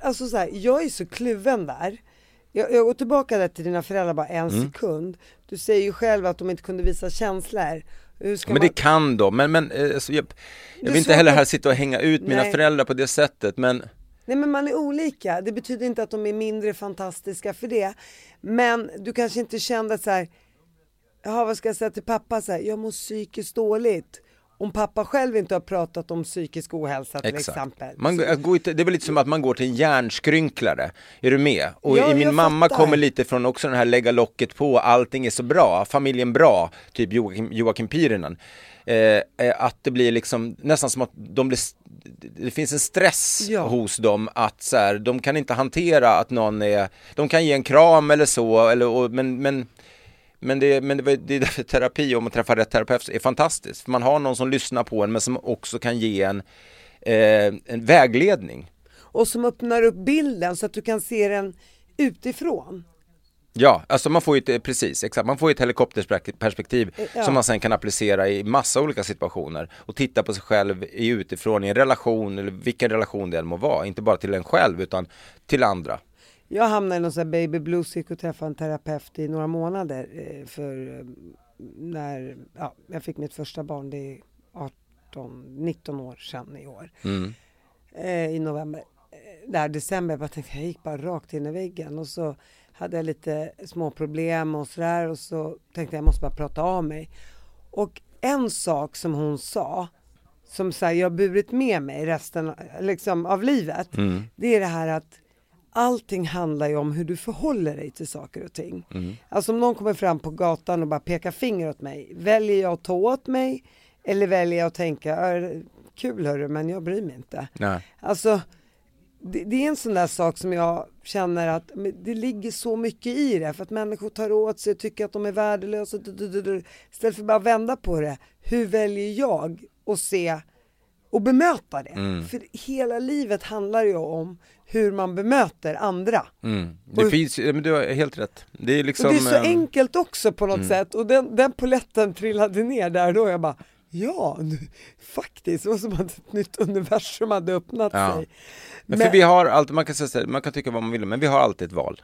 alltså så här, jag är så kluven där. Jag, jag går tillbaka där till dina föräldrar bara en mm. sekund. Du säger ju själv att de inte kunde visa känslor. Men man... det kan de, men, men alltså, jag, jag vill inte heller här sitta och hänga ut mina Nej. föräldrar på det sättet, men Nej men man är olika, det betyder inte att de är mindre fantastiska för det. Men du kanske inte kände att så här, jaha vad ska jag säga till pappa så här, jag mår psykiskt dåligt. Om pappa själv inte har pratat om psykisk ohälsa till Exakt. exempel. Man, går, det är väl lite som att man går till en hjärnskrynklare, är du med? Och ja, min mamma fattar. kommer lite från också den här lägga locket på, allting är så bra, familjen bra, typ Joakim, Joakim Pyrinen. Eh, eh, att det blir liksom nästan som att de blir det finns en stress ja. hos dem att så här, de kan inte hantera att någon är, de kan ge en kram eller så, eller, och, men, men men det, men det, det är därför terapi, om man träffar rätt terapeut, är fantastiskt. För man har någon som lyssnar på en men som också kan ge en, eh, en vägledning. Och som öppnar upp bilden så att du kan se den utifrån. Ja, alltså man får ju ett, precis, exakt, man får ett helikopterperspektiv ja. som man sen kan applicera i massa olika situationer och titta på sig själv i utifrån i en relation eller vilken relation det än må vara, inte bara till en själv utan till andra. Jag hamnade i någon sån här baby blues, gick och träffade en terapeut i några månader eh, för eh, när ja, jag fick mitt första barn, det är 18, 19 år sedan i år. Mm. Eh, I november. Där december, jag bara tänkte, jag gick bara rakt in i väggen och så hade jag lite små problem och sådär och så tänkte jag, jag måste bara prata av mig. Och en sak som hon sa, som så här, jag har burit med mig resten liksom, av livet, mm. det är det här att allting handlar ju om hur du förhåller dig till saker och ting. Mm. Alltså om någon kommer fram på gatan och bara pekar finger åt mig, väljer jag att ta åt mig eller väljer jag att tänka, kul hörru men jag bryr mig inte. Nej. Alltså det, det, är en sån där sak som jag känner att det ligger så mycket i det för att människor tar åt sig och tycker att de är värdelösa. Istället för bara vända på det, hur väljer jag att se och bemöta det? Mm. För hela livet handlar ju om hur man bemöter andra. Mm. Det och, finns, men du har helt rätt. Det är liksom... Det är så ähm... enkelt också på något mm. sätt och den, den poletten trillade ner där då jag bara Ja, faktiskt, det var som att ett nytt universum hade öppnat ja. sig. Men, men för vi har alltid, man kan, säga, man kan tycka vad man vill, men vi har alltid ett val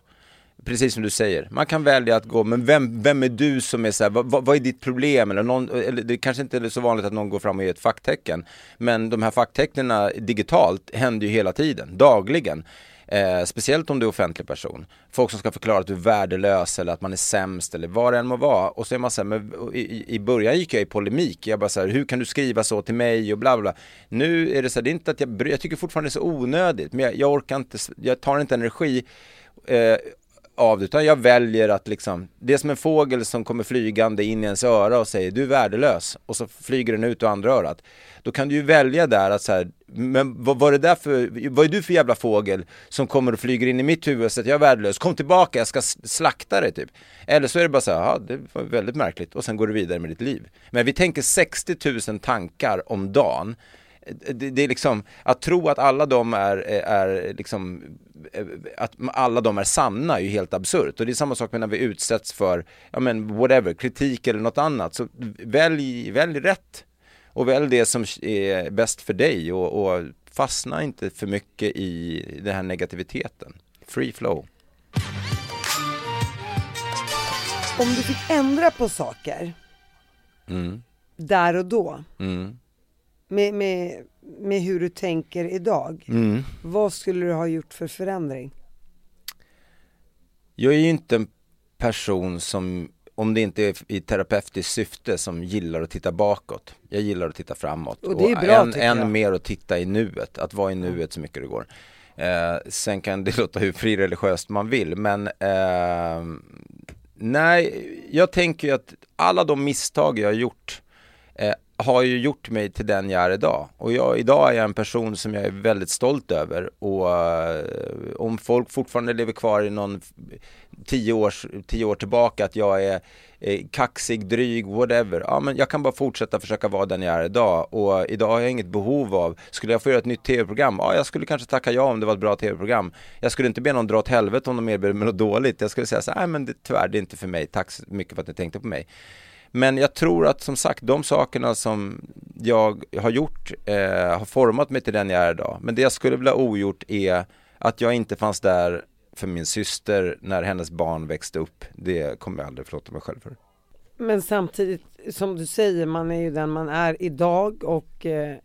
precis som du säger, man kan välja att gå, men vem, vem är du som är så här, vad, vad är ditt problem? Eller, någon, eller det kanske inte är så vanligt att någon går fram och ger ett facktecken, men de här facktecknen digitalt händer ju hela tiden, dagligen. Eh, speciellt om du är offentlig person. Folk som ska förklara att du är värdelös eller att man är sämst eller vad det än må vara. Och så är man så här, men i, i början gick jag i polemik. Jag bara så här, hur kan du skriva så till mig och bla bla. Nu är det så här, det är inte att jag, jag tycker fortfarande det är så onödigt. Men jag, jag orkar inte, jag tar inte energi. Eh, av det, utan jag väljer att liksom, det är som en fågel som kommer flygande in i ens öra och säger du är värdelös och så flyger den ut ur andra örat. Då kan du ju välja där att så här, men vad var det där för, vad är du för jävla fågel som kommer och flyger in i mitt huvud och säger jag är värdelös, kom tillbaka, jag ska slakta dig typ. Eller så är det bara så här, ja det var väldigt märkligt och sen går du vidare med ditt liv. Men vi tänker 60 000 tankar om dagen det, det, är liksom, att tro att alla de är, är liksom, att alla de är sanna är ju helt absurt. Och det är samma sak med när vi utsätts för, ja men whatever, kritik eller något annat. Så välj, välj rätt. Och välj det som är bäst för dig och, och fastna inte för mycket i den här negativiteten. Free flow. Om du fick ändra på saker mm. där och då, mm med, med, med hur du tänker idag, mm. vad skulle du ha gjort för förändring? Jag är ju inte en person som, om det inte är i terapeutiskt syfte, som gillar att titta bakåt. Jag gillar att titta framåt. Och det är bra och än, än mer att titta i nuet, att vara i nuet så mycket det går. Eh, sen kan det låta hur frireligiöst man vill, men eh, nej, jag tänker ju att alla de misstag jag har gjort har ju gjort mig till den jag är idag. Och jag, idag är jag en person som jag är väldigt stolt över. Och uh, om folk fortfarande lever kvar i någon tio, års, tio år tillbaka, att jag är eh, kaxig, dryg, whatever. Ja, men jag kan bara fortsätta försöka vara den jag är idag. Och idag har jag inget behov av, skulle jag få göra ett nytt tv-program? Ja, jag skulle kanske tacka ja om det var ett bra tv-program. Jag skulle inte be någon dra åt helvete om de erbjuder mig något dåligt. Jag skulle säga så här, nej men det, tyvärr, det är inte för mig. Tack så mycket för att ni tänkte på mig. Men jag tror att som sagt de sakerna som jag har gjort eh, har format mig till den jag är idag. Men det jag skulle vilja ogjort är att jag inte fanns där för min syster när hennes barn växte upp. Det kommer jag aldrig förlåta mig själv för. Men samtidigt som du säger, man är ju den man är idag och eh,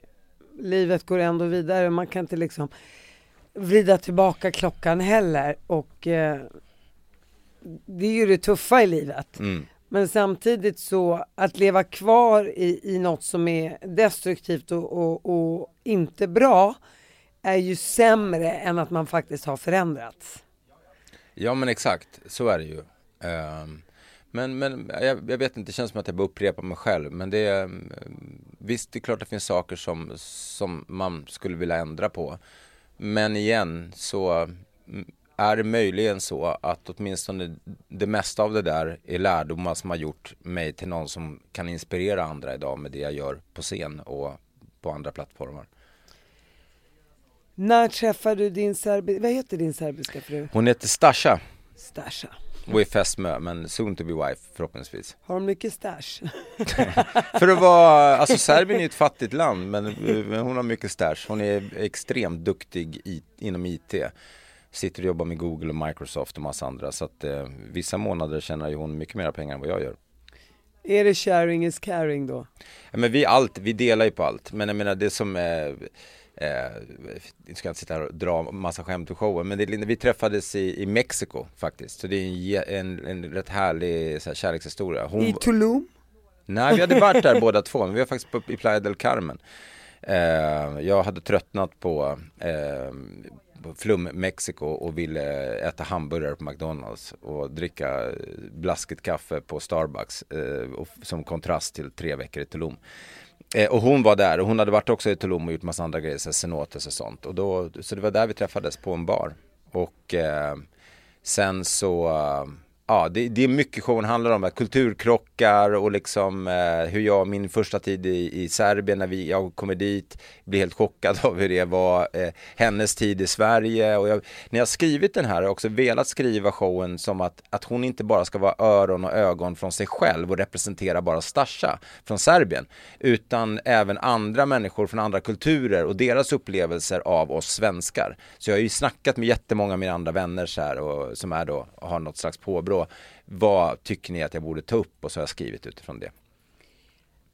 livet går ändå vidare. Man kan inte liksom vrida tillbaka klockan heller och eh, det är ju det tuffa i livet. Mm. Men samtidigt så att leva kvar i, i något som är destruktivt och, och, och inte bra är ju sämre än att man faktiskt har förändrats. Ja men exakt, så är det ju. Um, men, men jag, jag, vet inte, det känns som att jag bara upprepar mig själv. Men det är, visst, det är klart att det finns saker som, som man skulle vilja ändra på. Men igen så mm, är det möjligen så att åtminstone det mesta av det där är lärdomar som har gjort mig till någon som kan inspirera andra idag med det jag gör på scen och på andra plattformar. När träffade du din serbiska, vad heter din serbiska fru? Hon heter Stasha. Stasha. Och är fästmö, men soon to be wife förhoppningsvis. Har de mycket stash? För att vara, alltså Serbien är ett fattigt land men hon har mycket stash. Hon är extremt duktig i, inom IT sitter och jobbar med Google och Microsoft och massa andra. Så att eh, vissa månader tjänar ju hon mycket mer pengar än vad jag gör. Är det sharing is caring då? Ja, men vi allt, vi delar ju på allt. Men jag menar det som är Eh, jag ska inte sitta här och dra massa skämt ur showen, men det, vi träffades i, i Mexiko faktiskt. Så det är en, en, en rätt härlig så här, kärlekshistoria. Hon, I Tulum? Nej, vi hade varit där båda två, men vi var faktiskt på, i Playa del Carmen. Eh, jag hade tröttnat på eh, Flum, Mexiko och ville äta hamburgare på McDonalds och dricka eh, blaskigt kaffe på Starbucks eh, och, som kontrast till tre veckor i Tulum. Eh, och hon var där och hon hade varit också i Tulum och gjort massa andra grejer, så cenotes och sånt. Och då, så det var där vi träffades på en bar. Och eh, sen så eh, ja, det, det är mycket showen handlar om, kulturkrockar och liksom eh, hur jag, min första tid i, i Serbien när vi, jag kommer dit, blir helt chockad av hur det var, eh, hennes tid i Sverige och jag, när jag skrivit den här har jag också velat skriva showen som att, att hon inte bara ska vara öron och ögon från sig själv och representera bara Stasha från Serbien, utan även andra människor från andra kulturer och deras upplevelser av oss svenskar. Så jag har ju snackat med jättemånga av mina andra vänner så här och, som är då, har något slags påbrå vad tycker ni att jag borde ta upp? Och så har jag skrivit utifrån det.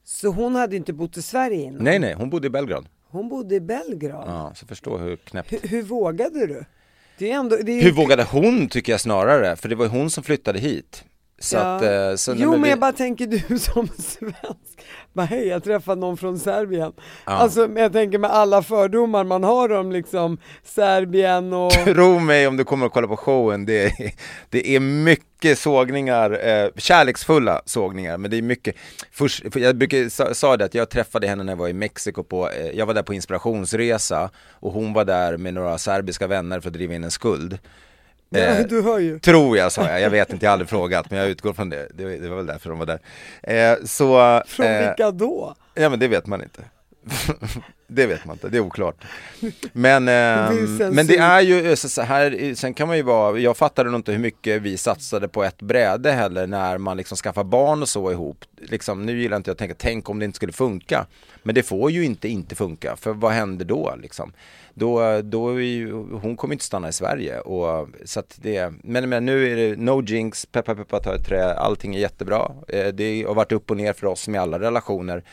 Så hon hade inte bott i Sverige innan? Nej, nej, hon bodde i Belgrad. Hon bodde i Belgrad? Ja, så förstå hur knäppt. Hur, hur vågade du? Det är ändå, det är... Hur vågade hon tycker jag snarare, för det var hon som flyttade hit. Så ja. att, eh, så jo men, vi... jag bara tänker du som svensk, bara hej jag träffade någon från Serbien. Ja. Alltså jag tänker med alla fördomar man har om liksom Serbien och... Tro mig om du kommer att kolla på showen, det är, det är mycket sågningar, eh, kärleksfulla sågningar, men det är mycket, först, jag brukar, sa, sa det att jag träffade henne när jag var i Mexiko på, eh, jag var där på inspirationsresa och hon var där med några serbiska vänner för att driva in en skuld. Eh, du hör ju. Tror jag sa jag, jag vet inte, jag har aldrig frågat men jag utgår från det, det, det var väl därför de var där. Eh, så, från eh, vilka då? Ja men det vet man inte. Det vet man inte, det är oklart. Men, eh, det men det är ju så här, sen kan man ju vara, jag fattade nog inte hur mycket vi satsade på ett bräde heller när man liksom skaffar barn och så ihop. Liksom, nu gillar inte jag att tänka, tänk om det inte skulle funka. Men det får ju inte inte funka, för vad händer då liksom? Då, då är ju, hon kommer inte stanna i Sverige och så det, men, men nu är det no jinx, peppa peppa ta ett trä, allting är jättebra. Eh, det har varit upp och ner för oss med alla relationer.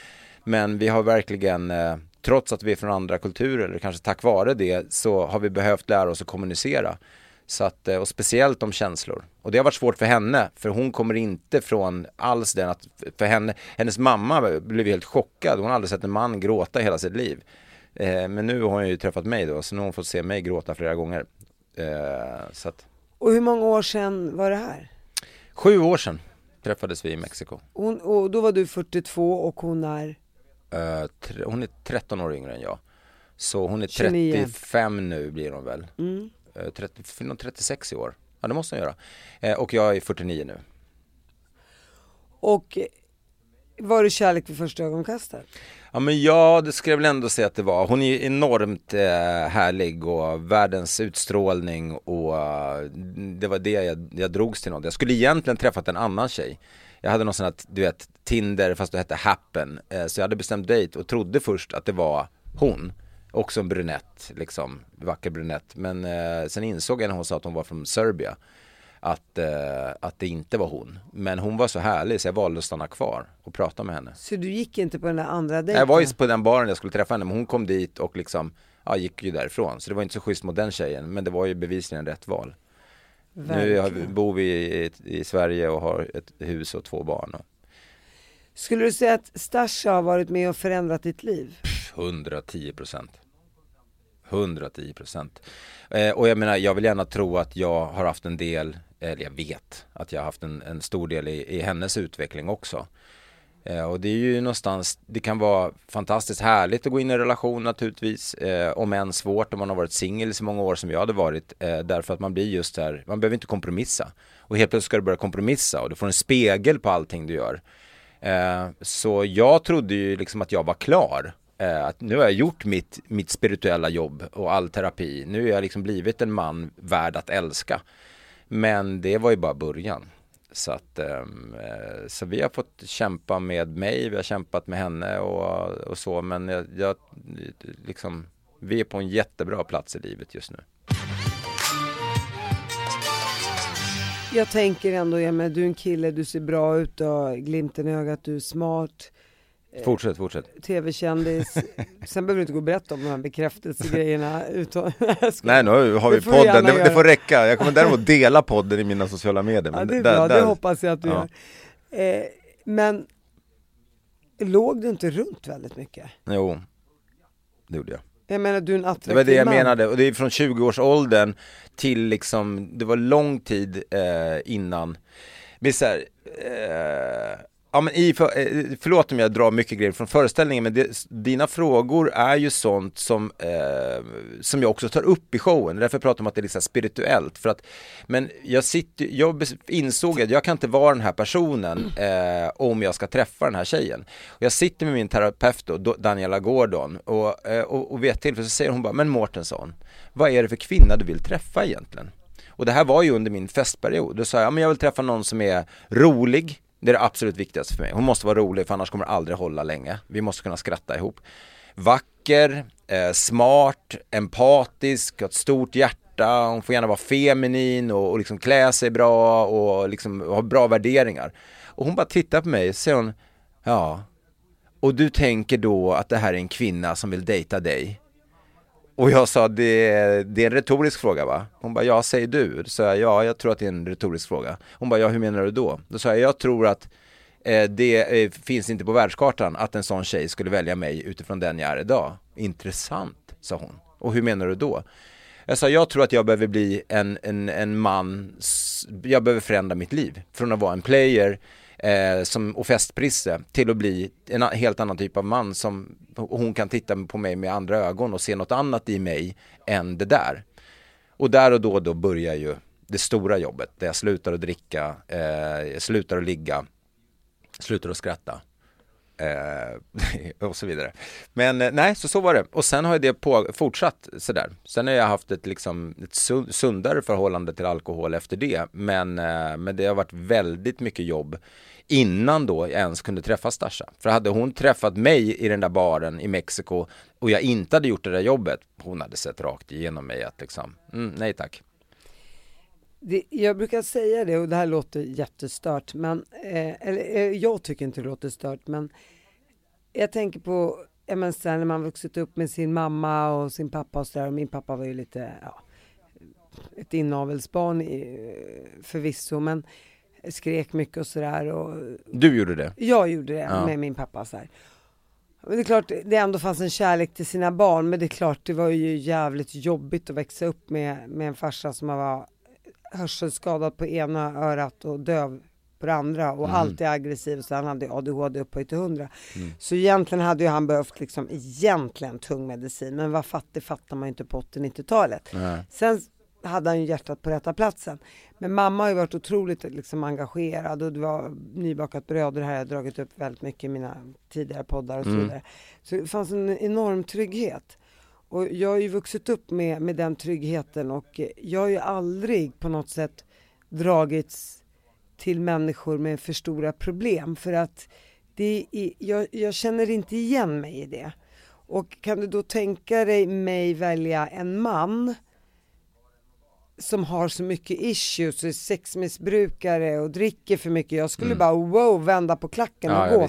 Men vi har verkligen, eh, trots att vi är från andra kulturer, eller kanske tack vare det, så har vi behövt lära oss att kommunicera. Så att, eh, och speciellt om känslor. Och det har varit svårt för henne, för hon kommer inte från alls den att, för henne, hennes mamma blev helt chockad, hon har aldrig sett en man gråta hela sitt liv. Eh, men nu har hon ju träffat mig då, så nu har hon fått se mig gråta flera gånger. Eh, så att... Och hur många år sedan var det här? Sju år sedan träffades vi i Mexiko. Hon, och då var du 42 och hon är? Uh, hon är 13 år yngre än jag. Så hon är 35 29. nu blir hon väl. Mm. Uh, 30, 36 i år. Ja det måste hon göra. Uh, och jag är 49 nu. Och var det kärlek vid första ögonkastet? Ja men ja, det skulle jag väl ändå säga att det var. Hon är enormt eh, härlig och världens utstrålning och uh, det var det jag, jag drogs till något. Jag skulle egentligen träffat en annan tjej. Jag hade någon sån här, du vet, Tinder fast det hette Happen. Eh, så jag hade bestämt dejt och trodde först att det var hon. Också en brunett, liksom, vacker brunett. Men eh, sen insåg jag när hon sa att hon var från Serbien att, eh, att det inte var hon. Men hon var så härlig så jag valde att stanna kvar och prata med henne. Så du gick inte på den där andra dejten? Jag var ju på den baren jag skulle träffa henne men hon kom dit och liksom, ja gick ju därifrån. Så det var inte så schysst mot den tjejen men det var ju bevisligen rätt val. Verkligen. Nu bor vi i, i, Sverige och har ett hus och två barn. Och... Skulle du säga att Stasha har varit med och förändrat ditt liv? 110 procent. 110 procent. Eh, och jag menar, jag vill gärna tro att jag har haft en del eller jag vet att jag har haft en, en stor del i, i hennes utveckling också. Eh, och det är ju någonstans, det kan vara fantastiskt härligt att gå in i en relation naturligtvis, eh, om än svårt om man har varit singel i så många år som jag hade varit, eh, därför att man blir just här, man behöver inte kompromissa. Och helt plötsligt ska du börja kompromissa och du får en spegel på allting du gör. Eh, så jag trodde ju liksom att jag var klar. Eh, att nu har jag gjort mitt, mitt spirituella jobb och all terapi. Nu har jag liksom blivit en man värd att älska. Men det var ju bara början. Så att, ehm, eh, så vi har fått kämpa med mig, vi har kämpat med henne och, och så, men jag, jag, liksom, vi är på en jättebra plats i livet just nu. Jag tänker ändå, ja, men du är en kille, du ser bra ut, du har glimten i ögat, du är smart. Eh, fortsätt, fortsätt. Tv-kändis. Sen behöver du inte gå och berätta om de här bekräftelsegrejerna. Nej, nu har vi podden. Det, det, får räcka. Jag kommer däremot dela podden i mina sociala medier. Ja, det är bra. Där, det hoppas jag att du ja. gör. Eh, men låg du inte runt väldigt mycket? Jo, det gjorde jag. Jag menar, du är en attraktiv Det var det jag man. menade, och det är från 20-årsåldern till liksom, det var lång tid eh, innan. Men så här, eh, Ja men i, för, eh, förlåt om jag drar mycket grejer från föreställningen men det, dina frågor är ju sånt som, eh, som jag också tar upp i showen, därför pratar jag om att det är liksom spirituellt. För att, men jag, sitter, jag insåg att jag kan inte vara den här personen eh, om jag ska träffa den här tjejen. Och jag sitter med min terapeut då, Daniela Gordon och, eh, och, och vid ett tillfälle så säger hon bara, men Mårtensson, vad är det för kvinna du vill träffa egentligen? Och det här var ju under min festperiod, då sa jag, men jag vill träffa någon som är rolig, det är det absolut viktigaste för mig. Hon måste vara rolig för annars kommer det aldrig hålla länge. Vi måste kunna skratta ihop. Vacker, eh, smart, empatisk, har ett stort hjärta. Hon får gärna vara feminin och, och liksom klä sig bra och liksom ha bra värderingar. Och hon bara tittar på mig och säger hon, ja, och du tänker då att det här är en kvinna som vill dejta dig? Och jag sa, det, det är en retorisk fråga va? Hon bara, ja säger du? Då sa jag, ja jag tror att det är en retorisk fråga. Hon bara, ja hur menar du då? Då sa jag, jag tror att eh, det eh, finns inte på världskartan att en sån tjej skulle välja mig utifrån den jag är idag. Intressant, sa hon. Och hur menar du då? Jag sa, jag tror att jag behöver bli en, en, en man, jag behöver förändra mitt liv. Från att vara en player eh, som, och festprisse till att bli en helt annan typ av man som hon kan titta på mig med andra ögon och se något annat i mig än det där. Och där och då, då börjar ju det stora jobbet där jag slutar att dricka, eh, slutar att ligga, slutar att skratta. Eh, och så vidare. Men eh, nej, så så var det. Och sen har det på, fortsatt sådär. Sen har jag haft ett, liksom, ett sundare förhållande till alkohol efter det. Men, eh, men det har varit väldigt mycket jobb innan då jag ens kunde träffa Stasha. För hade hon träffat mig i den där baren i Mexiko och jag inte hade gjort det där jobbet, hon hade sett rakt igenom mig att liksom, mm, nej tack. Det, jag brukar säga det och det här låter jättestört, men, eh, eller eh, jag tycker inte det låter stört, men jag tänker på jag menar, när man vuxit upp med sin mamma och sin pappa och sådär, och min pappa var ju lite, ja, ett inavelsbarn förvisso, men skrek mycket och sådär. Och... Du gjorde det? Jag gjorde det ja. med min pappa så här. Men det är klart, det ändå fanns en kärlek till sina barn, men det är klart, det var ju jävligt jobbigt att växa upp med, med en farsa som var hörselskadad på ena örat och döv på det andra och mm. alltid aggressiv så han hade ADHD upphöjt till 100. Mm. Så egentligen hade ju han behövt liksom egentligen tung medicin men vad fattig fattar man ju inte på 80-90-talet. Sen hade han ju hjärtat på rätta platsen. Men mamma har ju varit otroligt liksom, engagerad och det var nybakat bröd och det här har jag dragit upp väldigt mycket i mina tidigare poddar och så mm. vidare. Så det fanns en enorm trygghet. Och jag har ju vuxit upp med, med den tryggheten och jag har ju aldrig på något sätt dragits till människor med för stora problem för att det är, jag, jag känner inte igen mig i det. Och kan du då tänka dig mig välja en man som har så mycket issues och är sexmissbrukare och dricker för mycket. Jag skulle mm. bara wow, vända på klacken och ja, gå. Ja,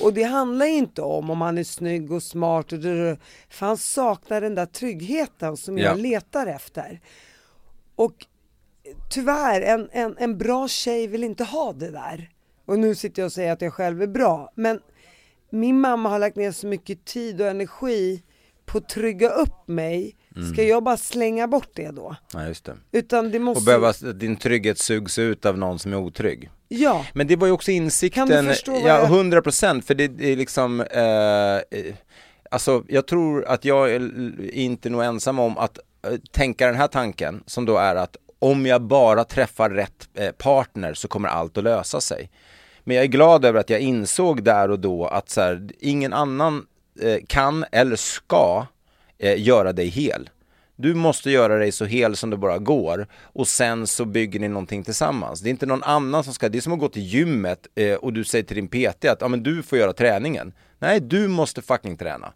och det handlar inte om om han är snygg och smart och för han saknar den där tryggheten som ja. jag letar efter. Och tyvärr, en, en, en bra tjej vill inte ha det där. Och nu sitter jag och säger att jag själv är bra, men min mamma har lagt ner så mycket tid och energi på att trygga upp mig Mm. Ska jag bara slänga bort det då? Nej just det. Utan det måste... Och behöva, din trygghet sugs ut av någon som är otrygg. Ja. Men det var ju också insikten, kan du förstå ja hundra procent, för det, är liksom, eh, alltså jag tror att jag är inte nog ensam om att eh, tänka den här tanken, som då är att om jag bara träffar rätt eh, partner så kommer allt att lösa sig. Men jag är glad över att jag insåg där och då att så här, ingen annan eh, Eh, kan eller ska eh, göra dig hel. Du måste göra dig så hel som det bara går och sen så bygger ni någonting tillsammans. Det är inte någon annan som ska, det är som att gå till gymmet eh, och du säger till din PT att ja, men du får göra träningen. Nej, du måste fucking träna.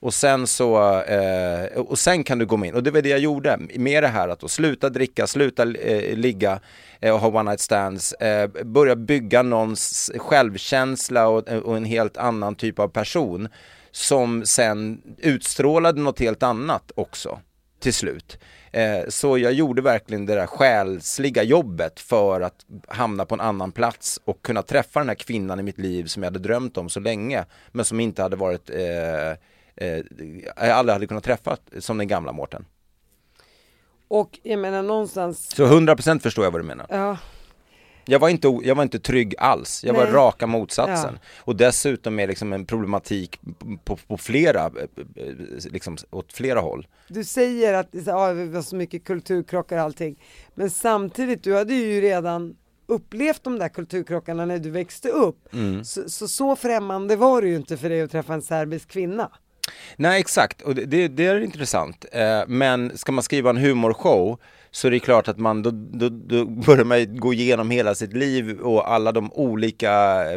Och sen så, eh, och sen kan du gå in. Och det var det jag gjorde med det här att då sluta dricka, sluta eh, ligga eh, och ha one night stands, eh, börja bygga någons självkänsla och, och en helt annan typ av person som sen utstrålade något helt annat också till slut. Eh, så jag gjorde verkligen det där själsliga jobbet för att hamna på en annan plats och kunna träffa den här kvinnan i mitt liv som jag hade drömt om så länge men som inte hade varit, eh, eh, jag aldrig hade kunnat träffa som den gamla Mårten. Och jag menar någonstans Så 100% förstår jag vad du menar. Ja Jag var inte, jag var inte trygg alls, jag var Nej. raka motsatsen. Ja. Och dessutom med liksom en problematik på, på flera, eh, eh, liksom åt flera håll. Du säger att ja, det var så mycket kulturkrockar och allting. Men samtidigt, du hade ju redan upplevt de där kulturkrockarna när du växte upp. Mm. Så, så så främmande var det ju inte för dig att träffa en serbisk kvinna. Nej exakt, och det, det, det är intressant. Eh, men ska man skriva en humorshow så det är klart att man, då, då, då börjar man gå igenom hela sitt liv och alla de olika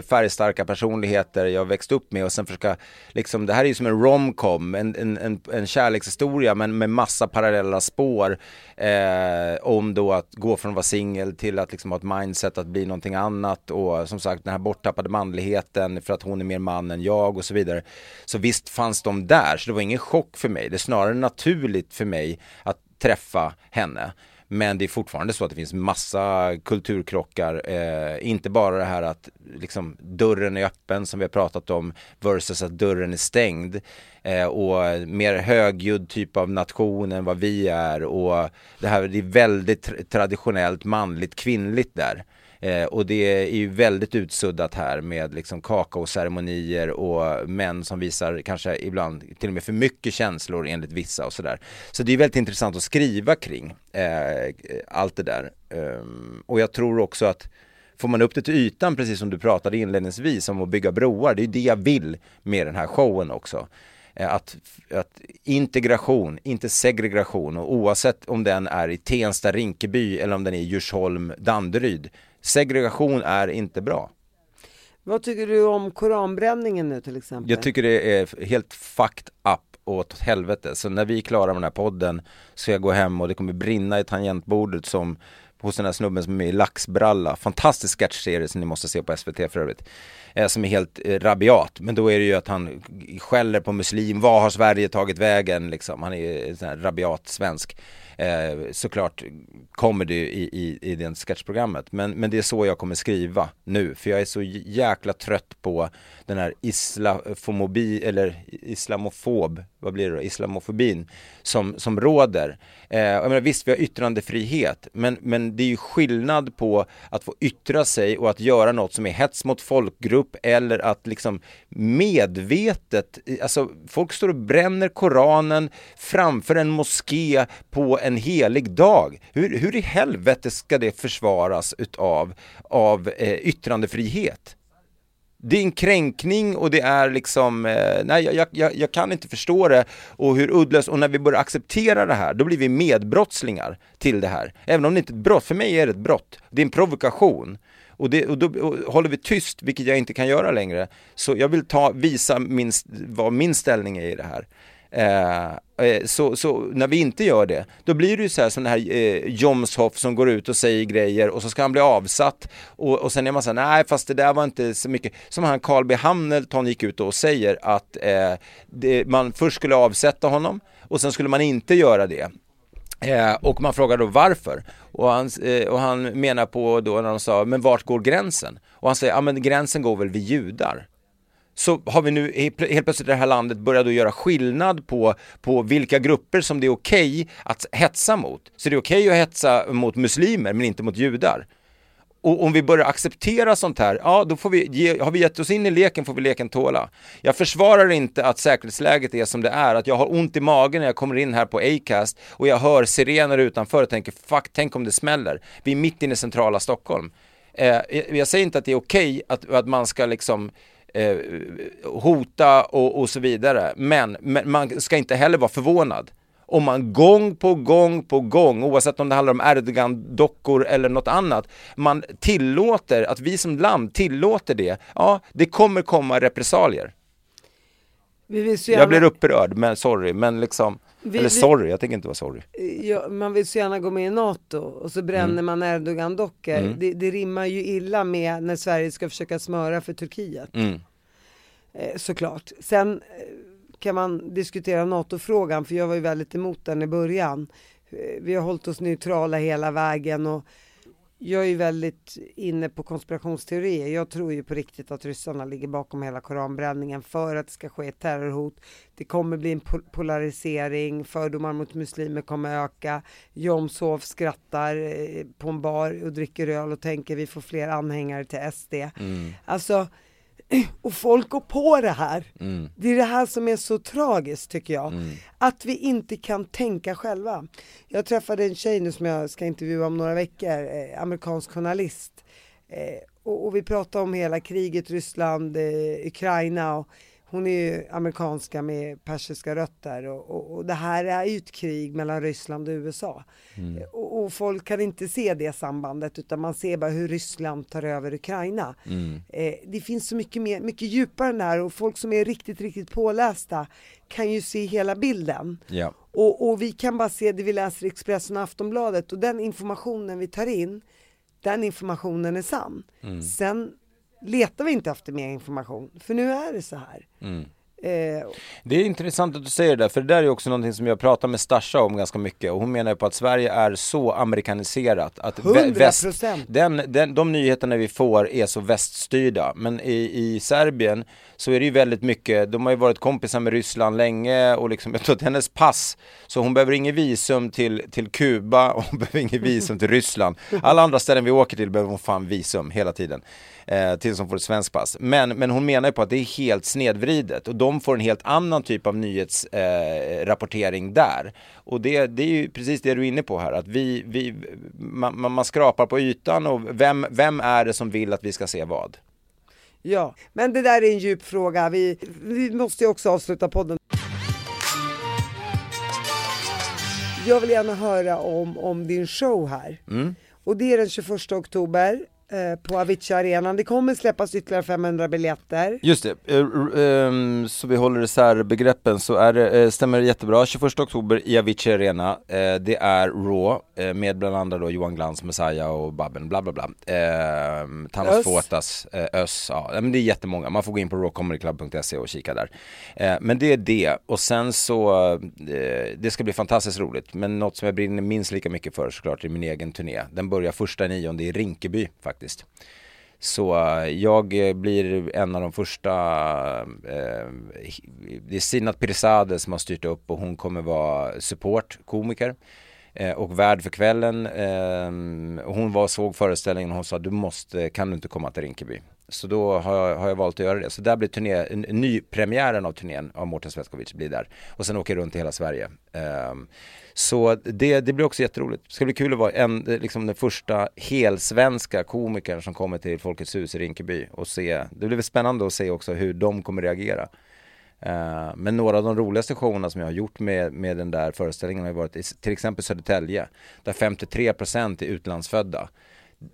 färgstarka personligheter jag växt upp med och sen försöka, liksom, det här är ju som en romcom, en, en, en, en kärlekshistoria men med massa parallella spår eh, om då att gå från att vara singel till att liksom ha ett mindset att bli någonting annat och som sagt den här borttappade manligheten för att hon är mer man än jag och så vidare. Så visst fanns de där, så det var ingen chock för mig. Det är snarare naturligt för mig att träffa henne. Men det är fortfarande så att det finns massa kulturkrockar, eh, inte bara det här att liksom, dörren är öppen som vi har pratat om versus att dörren är stängd. Eh, och mer högljudd typ av nation än vad vi är och det här det är väldigt traditionellt manligt kvinnligt där. Eh, och det är ju väldigt utsuddat här med liksom kakaoceremonier och män som visar kanske ibland till och med för mycket känslor enligt vissa och sådär. Så det är väldigt intressant att skriva kring eh, allt det där. Ehm, och jag tror också att Får man upp det till ytan, precis som du pratade inledningsvis om att bygga broar, det är det jag vill med den här showen också. Eh, att, att integration, inte segregation och oavsett om den är i Tensta, Rinkeby eller om den är i Djursholm, Danderyd. Segregation är inte bra. Vad tycker du om koranbränningen nu till exempel? Jag tycker det är helt fucked up åt helvete. Så när vi är klara med den här podden så ska jag gå hem och det kommer brinna i tangentbordet som hos den här snubben som är med i Laxbralla. Fantastisk sketchserie som ni måste se på SVT för övrigt. Eh, som är helt eh, rabiat. Men då är det ju att han skäller på muslim. Vad har Sverige tagit vägen liksom? Han är sån här rabiat svensk. Eh, såklart kommer det i, i, i det sketchprogrammet. Men, men det är så jag kommer skriva nu. För jag är så jäkla trött på den här islamofobi, eller islamofob, vad blir det då? Islamofobin som, som råder. Eh, jag menar, visst, vi har yttrandefrihet, men, men det är ju skillnad på att få yttra sig och att göra något som är hets mot folkgrupp eller att liksom medvetet, alltså folk står och bränner Koranen framför en moské på en helig dag. Hur, hur i helvete ska det försvaras utav av eh, yttrandefrihet? Det är en kränkning och det är liksom, eh, nej jag, jag, jag kan inte förstå det och hur uddlöst, och när vi börjar acceptera det här, då blir vi medbrottslingar till det här. Även om det inte är ett brott, för mig är det ett brott, det är en provokation. Och, det, och då och håller vi tyst, vilket jag inte kan göra längre, så jag vill ta, visa min, vad min ställning är i det här. Eh, eh, så, så när vi inte gör det, då blir det ju så här som den här eh, Jomshoff som går ut och säger grejer och så ska han bli avsatt och, och sen är man så här, nej fast det där var inte så mycket, som han Carl B Hamilton gick ut och säger att eh, det, man först skulle avsätta honom och sen skulle man inte göra det. Eh, och man frågar då varför? Och han, eh, och han menar på då när de sa, men vart går gränsen? Och han säger, ja men gränsen går väl vid judar så har vi nu helt plötsligt i det här landet börjat att göra skillnad på, på vilka grupper som det är okej att hetsa mot. Så det är okej att hetsa mot muslimer men inte mot judar. Och om vi börjar acceptera sånt här, ja då får vi ge, har vi gett oss in i leken får vi leken tåla. Jag försvarar inte att säkerhetsläget är som det är, att jag har ont i magen när jag kommer in här på Acast och jag hör sirener utanför och tänker fuck, tänk om det smäller. Vi är mitt inne i centrala Stockholm. Eh, jag säger inte att det är okej att, att man ska liksom eh, hota och, och så vidare. Men, men man ska inte heller vara förvånad om man gång på gång på gång, oavsett om det handlar om Erdogan-dockor eller något annat, man tillåter, att vi som land tillåter det, ja, det kommer komma repressalier. Så Jag gärna, blir upprörd, men sorry, men liksom, Vi- eller sorry, jag tänker inte vara sorry. ja, man vill så gärna gå med i NATO och så bränner Mm. man Erdogan-dockor. Det, det rimmar ju illa med när Sverige ska försöka smöra för Turkiet. Mm. Eh, såklart. Sen eh, kan man diskutera NATO-frågan, för jag var ju väldigt emot den i början. Eh, vi har hållit oss neutrala hela vägen och jag är ju väldigt inne på konspirationsteorier. Jag tror ju på riktigt att ryssarna ligger bakom hela koranbränningen för att det ska ske ett terrorhot. Det kommer bli en polarisering, fördomar mot muslimer kommer öka. Jomshof skrattar eh, på en bar och dricker öl och tänker vi får fler anhängare till SD. Mm. Alltså, och folk går på det här. Mm. Det är det här som är så tragiskt tycker jag. Mm. Att vi inte kan tänka själva. Jag träffade en tjej nu som jag ska intervjua om några veckor, eh, amerikansk journalist. Eh, och, och, vi pratade om hela kriget, Ryssland, eh, Ukraina och hon är ju amerikanska med persiska rötter och, och, och, det här är ju ett krig mellan Ryssland och USA. Mm. Och, och, folk kan inte se det sambandet utan man ser bara hur Ryssland tar över Ukraina. Mm. Eh, det finns så mycket, mer, mycket djupare än det här och folk som är riktigt, riktigt pålästa kan ju se hela bilden. Ja. Och, och vi kan bara se det vi läser i Expressen och Aftonbladet och den informationen vi tar in, den informationen är sann. Mm. Sen letar vi inte efter mer information, för nu är det så här. Mm. Eh, det är intressant att du säger det, för det där är också någonting som jag pratar med Stasha om ganska mycket och hon menar på att Sverige är så amerikaniserat att 100%. väst, den, den, de nyheterna vi får är så väststyrda. Men i, i Serbien så är det ju väldigt mycket, de har ju varit kompisar med Ryssland länge och liksom, jag tror att hennes pass, så hon behöver ingen visum till, till Kuba och hon behöver ingen visum till Ryssland. Alla andra ställen vi åker till behöver hon fan visum hela tiden eh, tills hon får ett svenskt pass. Men, men hon menar ju på att det är helt snedvridet och de får en helt annan typ av nyhetsrapportering eh, där. Och det, det är ju precis det du är inne på här, att vi, vi, man, man skrapar på ytan och vem, vem är det som vill att vi ska se vad? Ja, men det där är en djup fråga. Vi, vi måste ju också avsluta podden. Jag vill gärna höra om, om din show här. Mm. Och det är den 21 oktober på Avicii Arenan. Det kommer släppas ytterligare 500 biljetter. Just det, uh, um, så vi håller isär begreppen så är det, uh, stämmer det jättebra. 21 oktober i Avicii Arena. Det är Raw med bland andra då Johan Glans, Messiah och Babben, bla bla bla. Uh, Thanos Fotas, Ös, ja men det är jättemånga. Man får gå in på rawcomedyclub.se och kika där. men det är det och sen så, det ska bli fantastiskt roligt. Men något som jag brinner minst lika mycket för såklart är min egen turné. Den börjar första nionde i Rinkeby faktiskt faktiskt. Så eh, jag eh, blir en av de första, eh, det är Sinat Pirzadeh som har styrt upp och hon kommer vara support, komiker eh, och värd för kvällen. Eh, hon var såg föreställningen och hon sa du måste, kan du inte komma till Rinkeby? Så då har jag, har jag valt att göra det. Så där blir turné, nypremiären av turnén av Mårten Svetkovic blir där. Och sen åker jag runt i hela Sverige. Um, så det, det blir också jätteroligt. Det ska bli kul att vara en, liksom den första helsvenska komikern som kommer till Folkets hus i Rinkeby och se. Det blir spännande att se också hur de kommer reagera. Uh, men några av de roligaste showerna som jag har gjort med, med den där föreställningen har varit i, till exempel Södertälje, där 53% är utlandsfödda.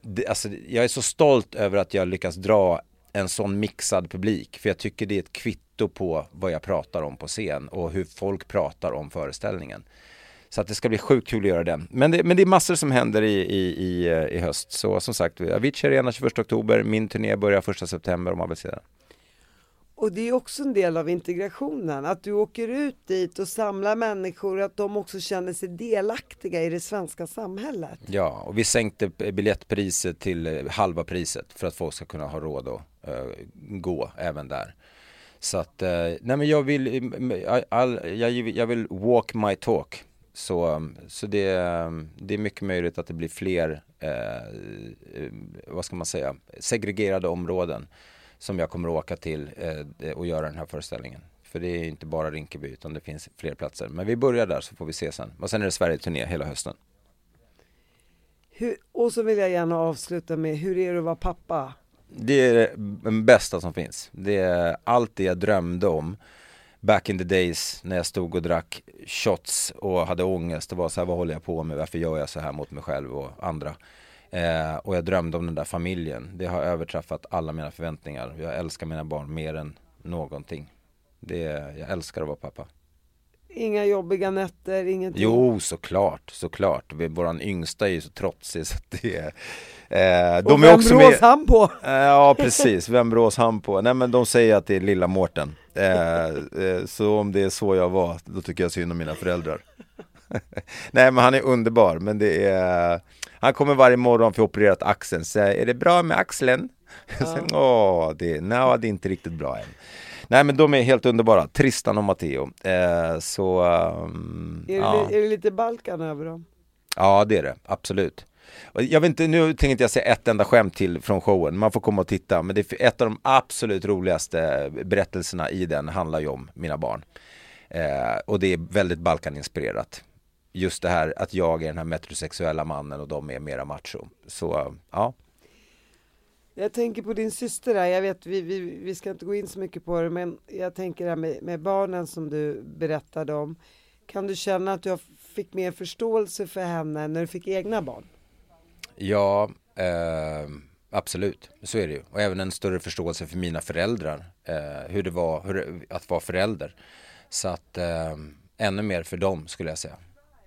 Det, alltså, jag är så stolt över att jag lyckas dra en sån mixad publik, för jag tycker det är ett kvitto på vad jag pratar om på scen och hur folk pratar om föreställningen. Så att det ska bli sjukt kul att göra den. Men det, men det är massor som händer i, i, i, eh, i höst. Så som sagt, Avicii Arena 21 oktober, min turné börjar 1 september om man vill se den. Och det är också en del av integrationen, att du åker ut dit och samlar människor, att de också känner sig delaktiga i det svenska samhället. Ja, och vi sänkte biljettpriset till eh, halva priset för att folk ska kunna ha råd att uh, gå även där. Så att, uh, nej men jag vill, all, jag, jag vill walk my talk. Så, mm, så det, mm, det är mycket möjligt att det blir fler, uh, vad ska man säga, segregerade områden som jag kommer att åka till eh, och göra den här föreställningen. För det är inte bara Rinkeby utan det finns fler platser. Men vi börjar där så får vi se sen. Och sen är det Sverige-turné hela hösten. Hur, och så vill jag gärna avsluta med, hur är det att vara pappa? Det är den bästa som finns. Det är allt det jag drömde om back in the days när jag stod och drack shots och hade ångest och var så här, vad håller jag på med, varför gör jag så här mot mig själv och andra? Eh, och jag drömde om den där familjen. Det har överträffat alla mina förväntningar. Jag älskar mina barn mer än någonting. Det, jag älskar att vara pappa. Inga jobbiga nätter, ingenting? Jo, såklart, såklart. Våran yngsta är ju så trotsig så att det är... Eh, de och är vem också brås med... han på? Eh, ja, precis. Vem brås han på? Nej, men de säger att det är lilla Mårten. Eh, eh, så om det är så jag var, då tycker jag synd om mina föräldrar. Nej, men han är underbar, men det är Han kommer varje morgon för opererat axeln, säger är det bra med axeln? Ja. Åh, det, nej, det är inte riktigt bra än. Nej men de är helt underbara, Tristan och Matteo. Eh, så... Um, är, ja. det, är det lite Balkan över dem? Ja det är det, absolut. Jag vet inte, nu tänkte jag säga ett enda skämt till från showen, man får komma och titta, men det är ett av de absolut roligaste berättelserna i den handlar ju om mina barn. Eh, och det är väldigt Balkaninspirerat. Just det här att jag är den här metrosexuella mannen och de är mera macho. Så ja. Jag tänker på din syster där, jag vet vi, vi, vi ska inte gå in så mycket på det, men jag tänker det här med, med barnen som du berättade om. Kan du känna att du fick mer förståelse för henne när du fick egna barn? Ja, eh, absolut, så är det ju. Och även en större förståelse för mina föräldrar, eh, hur det var hur, att vara förälder. Så att eh, ännu mer för dem skulle jag säga.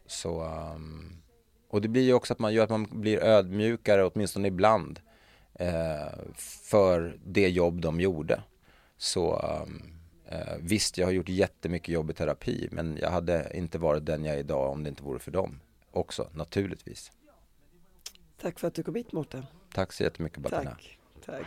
Så, um, och det blir ju också att man gör att man blir ödmjukare åtminstone ibland eh, för det jobb de gjorde. Så um, eh, visst, jag har gjort jättemycket jobb i terapi men jag hade inte varit den jag är idag om det inte vore för dem också, naturligtvis. Tack för att du kom hit Mårten. Tack så jättemycket. Tack. Tack.